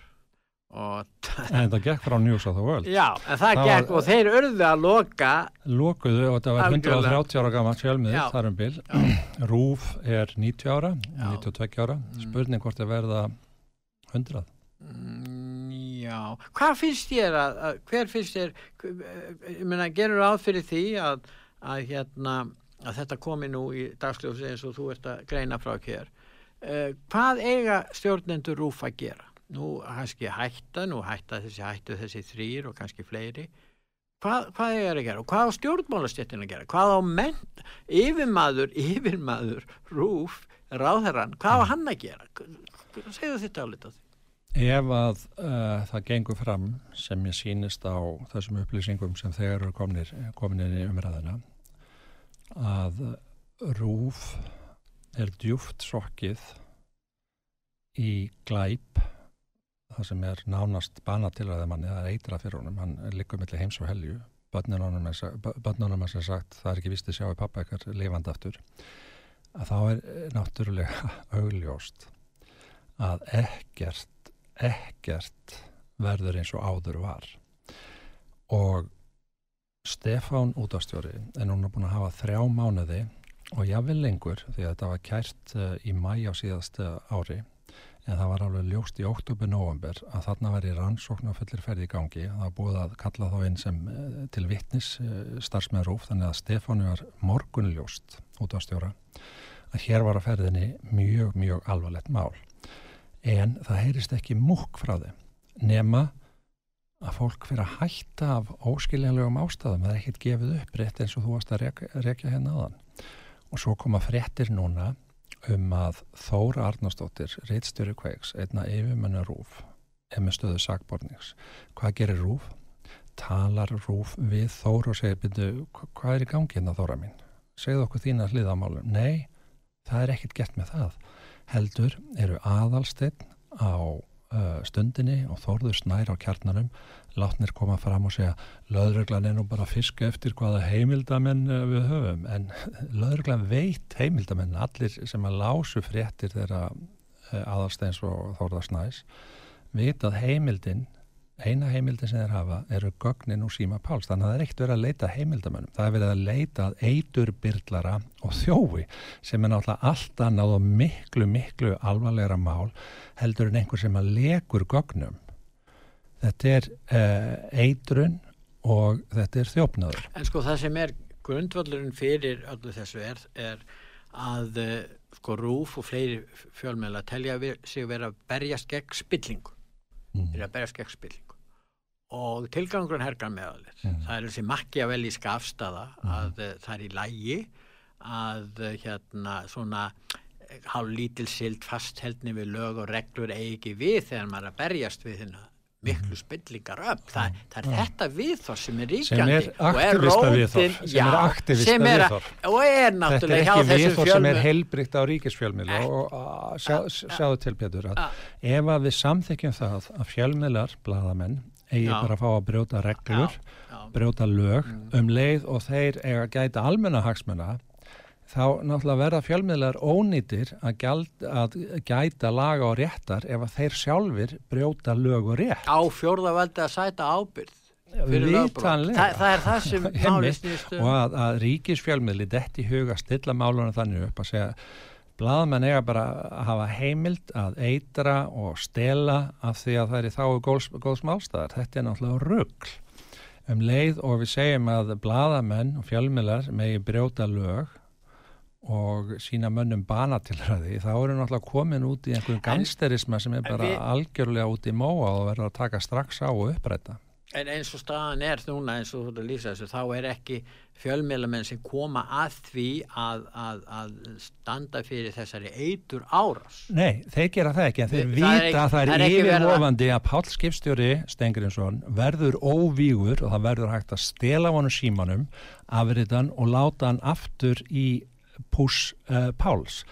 en það gekk frá News of the World já, en það, það gekk var, og þeir örðu að loka lokuðu og þetta var 130 ára gaman sjálfmiðl þar um bil Rúf er 90 ára já. 92 ára, mm. spurning hvort það verða 100 mm, já, hvað finnst þér að, að hver finnst þér ég meina, gerur áð fyrir því að, að hérna að þetta komi nú í dagsljósi eins og þú ert að greina frá hér? Uh, hvað eiga stjórnendur Rúf að gera? Nú kannski hætta, nú hætta þessi hættu þessi þrýr og kannski fleiri. Hvað, hvað er að gera? Og hvað á stjórnmálastjettin að gera, hvað á menn yfirmaður, yfirmaður rúf, ráðherran hvað á hann að gera segðu þetta á litið Ef að uh, það gengur fram sem ég sínist á þessum upplýsingum sem þegar eru kominir, kominir í umræðina að rúf er djúft sokkið í glæp það sem er nánast banatilræði manni, það er eitra fyrir honum, hann liggur mellir heims og helju, börnunum er sem sagt, það er ekki vist að sjá í pappa eitthvað lifandi aftur, að þá er náttúrulega augljóst að ekkert, ekkert verður eins og áður var. Og Stefán útastjóri er núna búin að hafa þrjá mánuði og jáfnvel lengur því að þetta var kært eh, í mæ á síðast ári en það var alveg ljóst í oktober-november að þarna væri rannsókn á fullir ferði í gangi. Það búið að kalla þá inn sem eh, til vittnis eh, starfsmeðrúf þannig að Stefánu var morgunljóst út á stjóra að hér var að ferðinni mjög, mjög alvarlegt mál en það heyrist ekki múk frá þeim nema að fólk fyrir að hætta af óskiljanlegum ástæðum það er ekkert gefið upp rétt eins og þú varst að rekja, hérna aðan og svo koma frettir núna um að Þóra Arnastóttir, reittstjóri kveiks, einna yfirmennar rúf, er með stöðu sakbornings. Hvað gerir Rúf? Talar Rúf við Þór og segir, byrju, hvað er í gangi hérna Þóra mín? Segðu okkur þín að hliðamálum. Nei, það er ekkert gert með það. Heldur eru aðalsteinn á uh, stundinni og Þórður snær á kjarnarum látnir koma fram og segja löðruglan er nú bara fisk eftir hvaða heimildamenn við höfum. En löðruglan veit heimildamenn allir sem að lásu fréttir þeirra aðalsteins og Þórðar snæs veit að heimildin eina heimildin sem þeir hafa eru gögnin úr síma páls, þannig að það er ekkert verið að leita heimildamönnum, það er verið að leita eiturbyrlara og þjófi sem er náttúrulega allt annað og miklu, miklu alvarlegra mál heldur en einhver sem að lekur gögnum. Þetta er uh, eitrun og þetta er þjófnaður. En sko það sem er grundvallurinn fyrir öllu þessu er, er að uh, sko rúf og fleiri fjölmjöla telja sig vera að berjast gegn spillingu. Mm. er að berjast gegn spillingu og tilgangurinn hergar meðalir mm. það er þessi makja vel í skafstaða mm. að uh, það er í lægi að hérna svona hálf lítil sild fastheldni við lög og reglur eigi við þegar maður er að berjast við hérna miklu spillingar upp það, það er ja. þetta viðþór sem er ríkjandi sem er aktivista viðþór sem er aktivista náttúrulega þetta er ekki viðþór sem er heilbrygt á ríkisfjölmil og sjá, sjáðu til Petur ef að við samþykjum það að fjölmilar, bladamenn eigi bara að fá að brjóta reglur brjóta lög mm. um leið og þeir eiga að gæta almenna hagsmenna þá náttúrulega verða fjölmiðlar ónýtir að, gjald, að gæta laga og réttar ef að þeir sjálfur brjóta lög og rétt. Á fjórðaveldi að sæta ábyrð. Þa, það er það sem málist og að, að ríkisfjölmiðli detti huga stilla málunum þannig upp að segja blaðmenn eiga bara að hafa heimild að eitra og stela af því að það er í þá góðs, góðs málstæðar. Þetta er náttúrulega ruggl um leið og við segjum að blaðamenn og fjölmiðlar megi brjóta lög og sína mönnum banatilræði þá eru náttúrulega komin út í einhverjum gangsterisma sem er bara algjörlega út í móa og verður að taka strax á og uppræta En eins og staðan er núna eins og þú lýsa þessu þá er ekki fjölmjölamenn sem koma að því að, að, að standa fyrir þessari eitur áras Nei, þeir gera það ekki en þeir vita ekki, að það er, er yfirlofandi að Pál Skipstjóri Stengriðsson verður óvígur og það verður hægt að stela vonu símanum afriðan og láta hann aftur í Pús uh, Páls.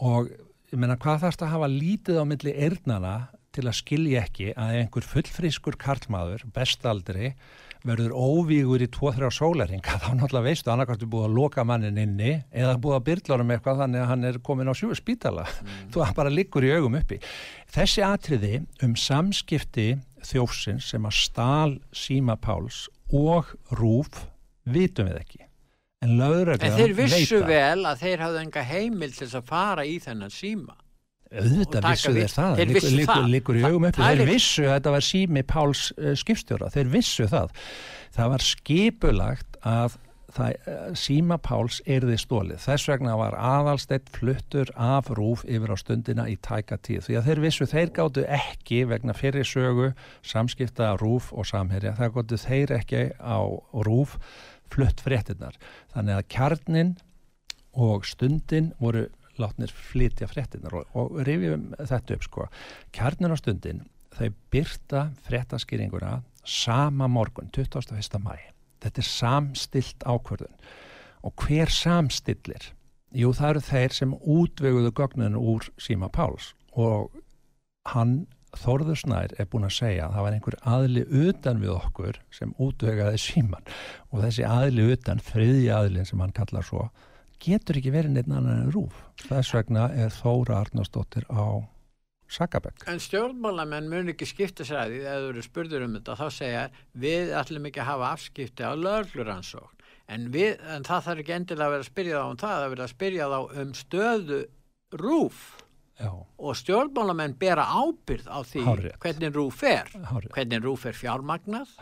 Og ég menna hvað þarfst að hafa lítið á milli eirnana til að skilja ekki að einhver fullfrískur karlmaður, bestaldri verður óvígur í 2-3 sólaringa þá náttúrulega veistu annarkvæmstu búið að loka mannin inni eða búið að byrla um eitthvað þannig að hann er komin á sjú spítala mm. þú bara liggur í augum uppi þessi atriði um samskipti þjófsins sem að stál síma Páls og rúf vitum við ekki En, en þeir vissu veita. vel að þeir hafði enga heimil til að fara í þennan síma. Auðvitað vissu þeir það, þeir vissu líkur, það. líkur í augum uppi, þeir vissu að þetta var sími Páls uh, skipstjóra, þeir vissu það. Það var skipulagt að það, uh, síma Páls erði stólið. Þess vegna var aðalsteitt fluttur af rúf yfir á stundina í tæka tíð. Því að þeir vissu, þeir gáttu ekki vegna fyrir sögu samskipta rúf og samherja, það gáttu þeir ekki á rúf flutt fréttinnar. Þannig að kjarnin og stundin voru látnir flytja fréttinnar og, og rifjum þetta upp sko. Kjarnin og stundin þau byrta fréttaskýringuna sama morgun, 21. mæ. Þetta er samstilt ákvörðun. Og hver samstillir? Jú, það eru þeir sem útveguðu gögnun úr síma Páls og hann Þorður Snær er búin að segja að það var einhver aðli utan við okkur sem útvegaði síman og þessi aðli utan, friði aðlin sem hann kallar svo, getur ekki verið neitt annan en rúf. Þess vegna er Þóra Arnarsdóttir á Sakabæk. En stjórnmálamenn mun ekki skipta sér að því þegar þú eru spurður um þetta þá segja við ætlum ekki að hafa afskipti á lögluransókn en, en það þarf ekki endilega að vera að spyrja þá um það, það verður að spyrja þá um stöðu rúf Já. og stjórnmálamenn bera ábyrð á því Hárið. hvernig rúf er Hárið. hvernig rúf er fjármagnað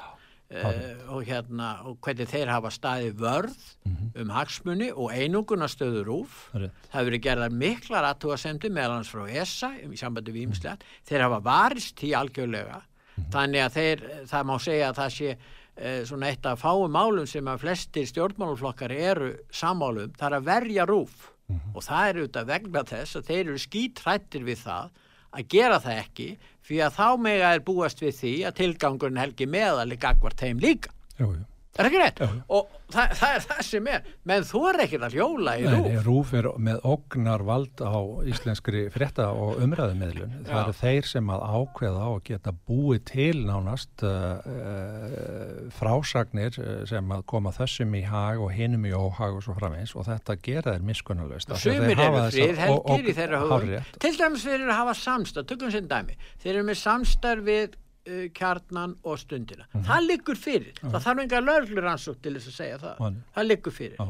uh, og, hérna, og hvernig þeir hafa staði vörð mm -hmm. um hagsmunni og einungunastöðu rúf Hárið. það hefur verið gerðar miklar aðtúasemdi meðalans frá ESA í sambandi við ímslega mm. þeir hafa varist í algjörlega mm -hmm. þannig að þeir, það má segja að það sé uh, svona eitt af fáum málum sem að flestir stjórnmáluflokkar eru samálum, það er að verja rúf -hmm. og það er auðvitað vegna þess að þeir eru skítrættir við það að gera það ekki Fyrir að þá mega er búast við því að tilgangurinn helgi meðal í gagvart heim líka. Jú, jú. Er það ekki rétt? Já. Og það, það er það sem er. Menn þú er ekkert að hjóla í rúf. nei, Rúf er með ógnar vald á íslenskri frétta og umræðumiðlun. Það eru þeir sem að ákveða og geta búið til nánast uh, uh, frásagnir uh, sem að koma þessum í hag og hinum í óhag og svo framins og þetta gera þeir að þeir Sumir eru frið helgir í þeirra hugum. Til dæmis fyrir að hafa samstarf, tökum sinn dæmi. Þeir eru með samstarf við uh, kjarnan og stundina. Mhm. Það liggur fyrir. Það þarf enga löglur ansók til þess að segja það. Nei. Það liggur fyrir.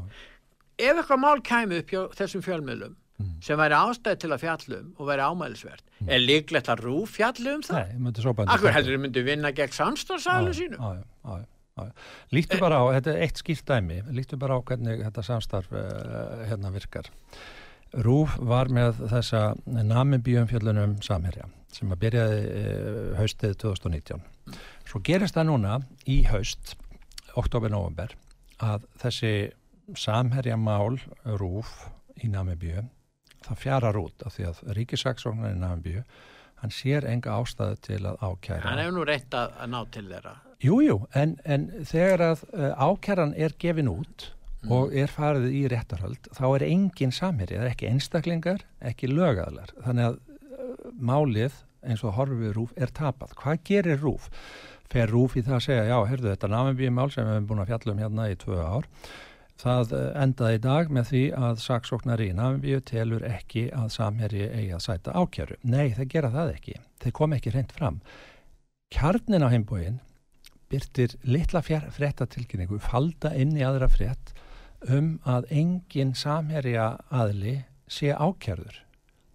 Ef eitthvað mál kæmi upp hjá þessum fjölmiðlum Mhm. sem væri ástæð til að fjallum og væri ámælisvert, er líklegt að rúf fjallu um það? Nei, Akkur heldur þið myndi vinna gegn samstarfsælu sínum? Já, já, já. Líktu bara á, þetta er eitt skýrt dæmi, líktu bara á hvernig þetta samstarf uh, hérna virkar. Rúf var með þessa namibíumfjöllunum samherja sem að byrjaði uh, haustið 2019. Svo gerist það núna í haust, oktober-november, að þessi samherja mál Rúf í Namibíu, það fjarar út af því að ríkisaksóknar í Namibíu, hann sér enga ástæðu til að ákæra. Hann hefur nú reynt að, ná til þeirra. Jú, jú, en, en þegar að uh, ákæran er gefin út og er farið í réttarhald, þá er engin samherji, það er ekki einstaklingar, ekki lögaðlar. Þannig að málið eins og horfið rúf er tapað. Hvað gerir rúf? Fer rúf í það að segja, já, heyrðu þetta námið mál sem við hefum búin að fjalla um hérna í tvö ár. Það uh, endaði í dag með því að saksóknari í Namibíu telur ekki að samherji eigi að sæta ákjæru. Nei, þeir gera það ekki. Þeir kom ekki reynd fram. Kjarnin á heimbóin byrtir litla fréttatilkynningu falda inn í aðra frétt um að engin samherja aðli sé ákjærður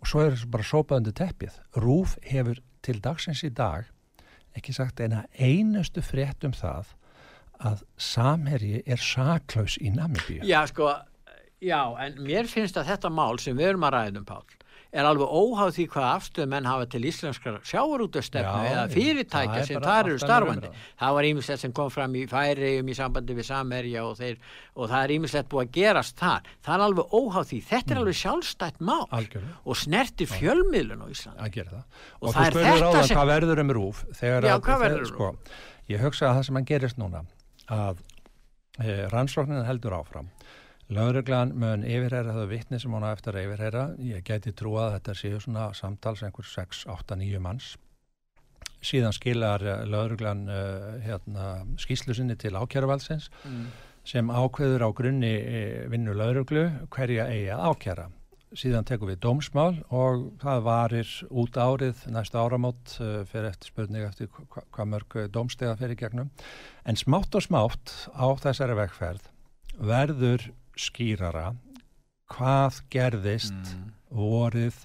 og svo er þessu bara sópað undir teppið. Rúf hefur til dagsins í dag ekki sagt eina einustu frétt um það að samherji er saklaus í Namibíu. Já, sko, já, en mér finnst að þetta mál sem við erum að ræðum, Pál, er alveg óháð því hvað afstöð menn hafa til íslenskar sjávarútastefnu Já, eða það fyrirtækja sem þar eru starfandi. Það var ímislegt sem kom fram í færiðum í sambandi við samherja og, þeir, og það er ímislegt búið að gerast þar. Það er alveg óháð því. Þetta Mm. er alveg sjálfstætt mál Algjörlega. og snertir fjölmiðlun á Íslandi. að gera það. Og Og, það er þetta sem- hvað verður um rúf þegar Já, að, hvað verður um sko, ég hugsa að það sem hann gerist núna að e, rannsóknin heldur áfram Lauruglan mun yfirherra þau vittni sem hún á eftir að yfirherra ég gæti trúa að þetta séu svona samtals einhver 6, 8, 9 manns síðan skilar lauruglan uh, hérna, skýslu sinni til ákjæruvaldsins Mm. sem ákveður á grunni e, vinnu lauruglu hverja eigi að ákjæra. Síðan tekum við dómsmál og það varir út árið næstu áramót uh, fyrir eftir spurning eftir hva, hvað mörg eh, dómstega fyrir gegnum. En smátt og smátt á þessari vegferð verður skýrara hvað gerðist Mm. vorið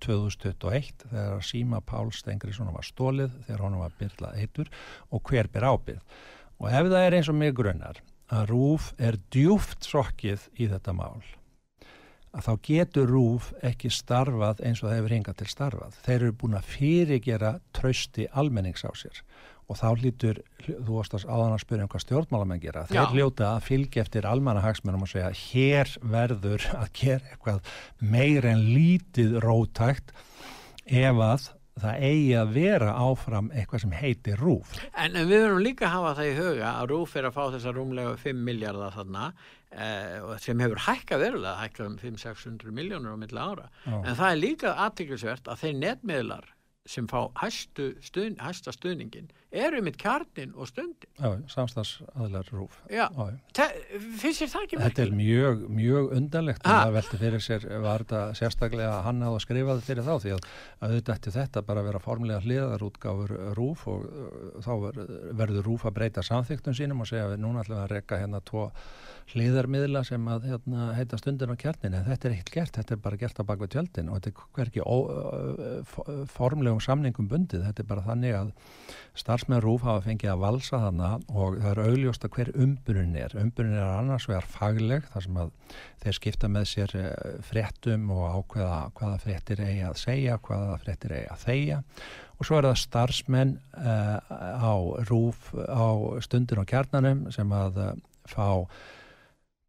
2021 þegar síma Pál Stengriðsson var stólið þegar honum var byrlað eitur og hver ber ábyrð. Og ef það er eins og mig grunnar að Rúf er djúft sokkið í þetta mál að þá getur Rúf ekki starfað eins og það hefur hingað til starfað. Þeir eru búin að fyrirgera trausti almennings á sér og þá hlýtur, þú varst að áðan að spyrja um hvað stjórnmálamenn gera. Þeir Já. hljóta að fylgja eftir almannahagsmennum og segja hér verður að gera eitthvað meir en lítið rótækt ef að það eigi að vera áfram eitthvað sem heitir Rúf. En við verðum líka að hafa það í huga að Rúf er að fá þessa rúmlega 5 miljardar þarna eh, sem hefur hækkað verulega, hækkað um 500-600 miljónur á milli ára. Já. En það er líka aðtiklisvert að þeir netmiðlar sem fá hæstu stuðn, hæsta stuðningin eru mitt kjarnin og stundin. Já, samstags Rúf. Já, Já, finnst þér það ekki Þetta er mjög, mjög undarlegt Ha? að velti fyrir sér var þetta sérstaklega hann að skrifa þetta fyrir þá því að auðvitað ætti þetta bara vera formulega hliðarútgáfur rúf og uh, þá ver, verður rúf að breyta samþyktum sínum og segja við núna ætlum við að rekka hérna tvo hliðarmiðla sem að hérna, heita stundin á kjarnin en þetta er ekkert gert, þetta er bara gert á bakvið tjöldin og þetta er fo- formlegum samningum bundið, þetta er bara þannig að starfsmenn rúf hafa fengið að valsa þarna og það er augljóst að hver umbunin er. Umbunin er annars vegar fagleg þar sem að þeir skipta með sér fréttum og ákveða hvaða fréttir eigi að segja, hvaða fréttir eigi að þegja og svo er það starfsmenn uh, á rúf á stundin og kjarnanum sem að uh, fá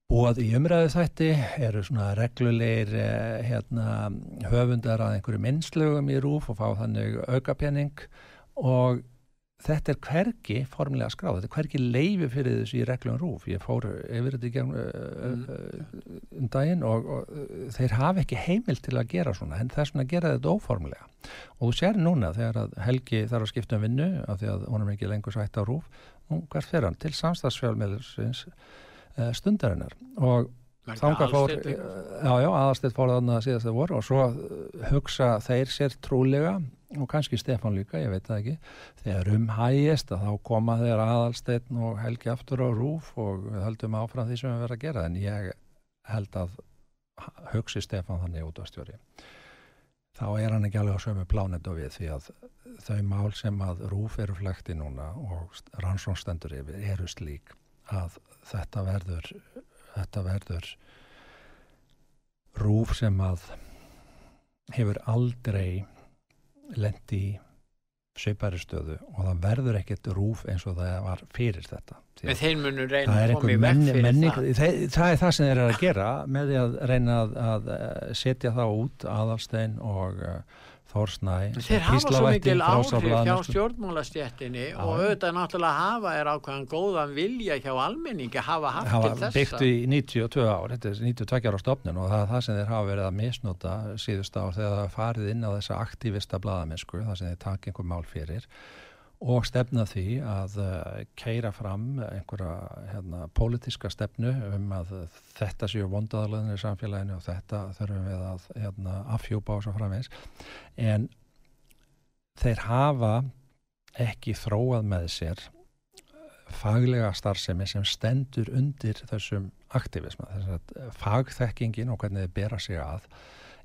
Búað í umræðu þætti eru svona reglulegir eh, hérna, höfundar að einhverju minnslögum í rúf og fá þannig aukapenning og þetta er hvergi formulega skráð, þetta er hvergi leifi fyrir þessu í reglum rúf, ég fór yfir þetta í gegn mm. um daginn og, og þeir hafa ekki heimil til að gera svona, en þess að gera þetta óformulega og þú sér núna þegar að Helgi þarf að skipta um vinnu af því að honum ekki lengur sætt á rúf og hvert fyrir hann til samstagsfjálmiðlursins uh, stundarinnar. Og þánga fór aðalstitt fór þarna síðast það voru og svo hugsa þeir sér trúlega og kannski Stefan líka, ég veit það ekki. Þegar um hægist að þá koma þeir aðalsteinn og helgi aftur á rúf og við höldum áfram því sem við verðum að gera. En ég held að hugsi Stefan þannig út á stjóri. Þá er hann ekki alveg á sömu plánet og við því að þau mál sem að rúf eru flekti núna og rannsónstendur eru slík að þetta verður þetta verður rúf sem að hefur aldrei lendi í sveipari stöðu og það verður ekkert rúf eins og það var fyrir þetta en þeir munur reyna að koma í vekk fyrir menning, það. það það er það sem þeir eru að gera með því að reyna að, að setja það út aðalstein og uh, Þórsnæ Þeir hafa svo mikil áhrif hjá stjórnmálastjættinni og auðvitað náttúrulega hafa er ákveðan góðan vilja hjá almenningi hafa haft til þessa. Hafa byggt í 92 ár, þetta er 92 ára stofnun og það er það sem þeir hafa verið að misnota síðust ár þegar það farið inn á þessa aktivista bladamennsku, það sem þeir takk einhver mál fyrir og stefna því að uh, keira fram einhverja hérna, pólitíska stefnu um að þetta séu vondaðalöðinir í samfélaginu og þetta þurfum við að hérna, afhjúpa á svo framvegs en þeir hafa ekki þróað með sér faglega starfsemi sem stendur undir þessum aktivisma. Þess fagþekkingin og hvernig þið bera sig að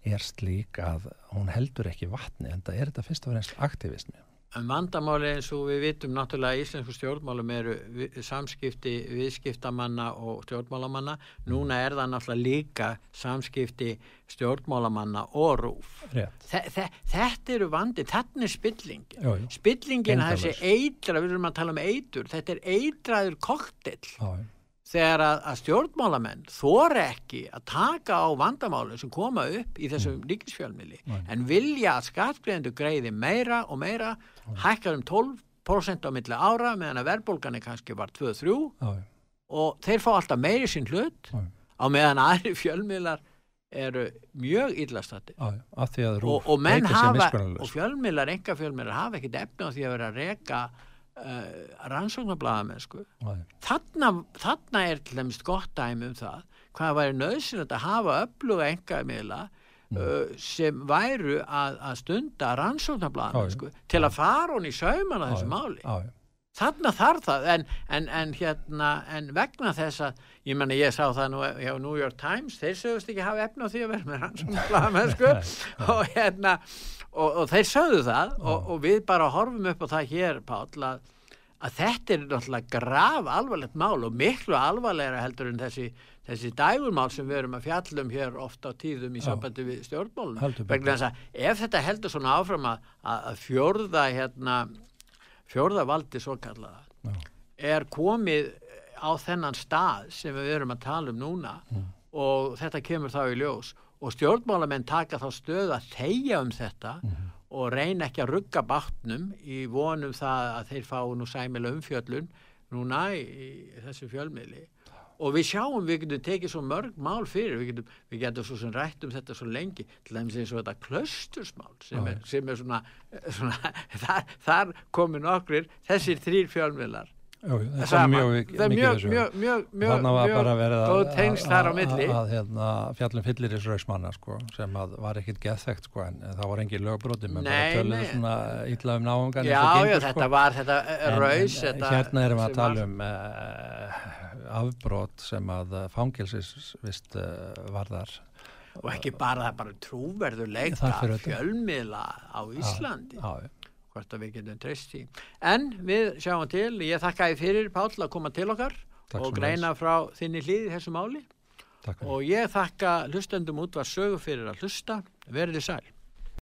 er slík að hún heldur ekki vatni en það er þetta fyrst og fremst aktivismi En vandamáli eins og við vitum náttúrulega í íslensku stjórnmálum eru samskipti viðskiptamanna og stjórnmálamanna. Núna er það náttúrulega líka samskipti stjórnmálamanna og rúf. Þe þe þetta eru vandi, þetta er spillingin. Jú, jú. Spillingin þessi eitra, við erum að tala um eitur, þetta er eitraður koktill þegar að, að stjórnmálamenn þor ekki að taka á vandamálu sem koma upp í þessum mm. ríkisfjölmili en vilja að skattgreðendu greiði meira og meira mm. hækkar um 12% á milli ára meðan að verðbólgani kannski var 2-3 og þeir fá alltaf meiri sín hlut á meðan aðri fjölmilar eru mjög illastati og, og menn hafa og fjölmilar, enga fjölmilar hafa ekkit efni á því að vera að reka uh, rannsóknarbladamennsku þarna, þarna er til dæmis gott dæmi um það hvað væri nöðsynlegt að hafa öfluga engamila mm. uh, sem væru að, að stunda rannsóknarbladamennsku til að fara hún í sauman á þessu máli þarna þarf það en, en, en, hérna, en vegna þess að ég menna ég sá það nú hjá New York Times þeir sögust ekki hafa efna á því að vera með rannsóknarbladamennsku og hérna og, og þeir sögðu það og, og við bara horfum upp á það hér Páll að, að þetta er náttúrulega grav alvarlegt mál og miklu alvarlegra heldur en þessi, þessi dægurmál sem við erum að fjallum hér ofta á tíðum í sambandi við stjórnmálunum vegna þess að ef þetta heldur svona áfram að, að fjörða hérna, fjörða valdi svo kallaða er komið á þennan stað sem við erum að tala um núna mm. og þetta kemur þá í ljós. Og stjórnmálamenn taka þá stöð að þeia um þetta mm og reyna ekki að rugga bátnum í vonum það að þeir fá nú sæmila umfjöllun núna í, í þessu fjölmiðli og við sjáum, við getum tekið svo mörg mál fyrir, við getum, við getum svo sem rætt um þetta svo lengi, til dæmis eins og þetta klöstursmál sem er, sem er svona, svona þar, þar komin okkur þessir þrýr fjölmiðlar. Jú, það er mjög þessu. mjög, mjög, mjög, mjög góð tengst þar á milli. að, að hérna, fjallum fyllir í srausmanna sko, sem var ekkit geðþekkt sko, en það var engin lögbróti menn bara töluðu svona ítla um náungan já, já, sko. þetta var þetta eh, raus hérna erum við að tala um uh, afbrót sem að fangilsist uh, varðar. Og ekki bara það bara trúverðuleika fjölmiðla á Íslandi. já, já. Hvort að við getum treyst í. En við sjáum til, ég þakka þið fyrir Páll að koma til okkar Takk og greina frá þinni hlýði þessu máli. Og ég þakka hlustendum út var sögu fyrir að hlusta, verðið sæl.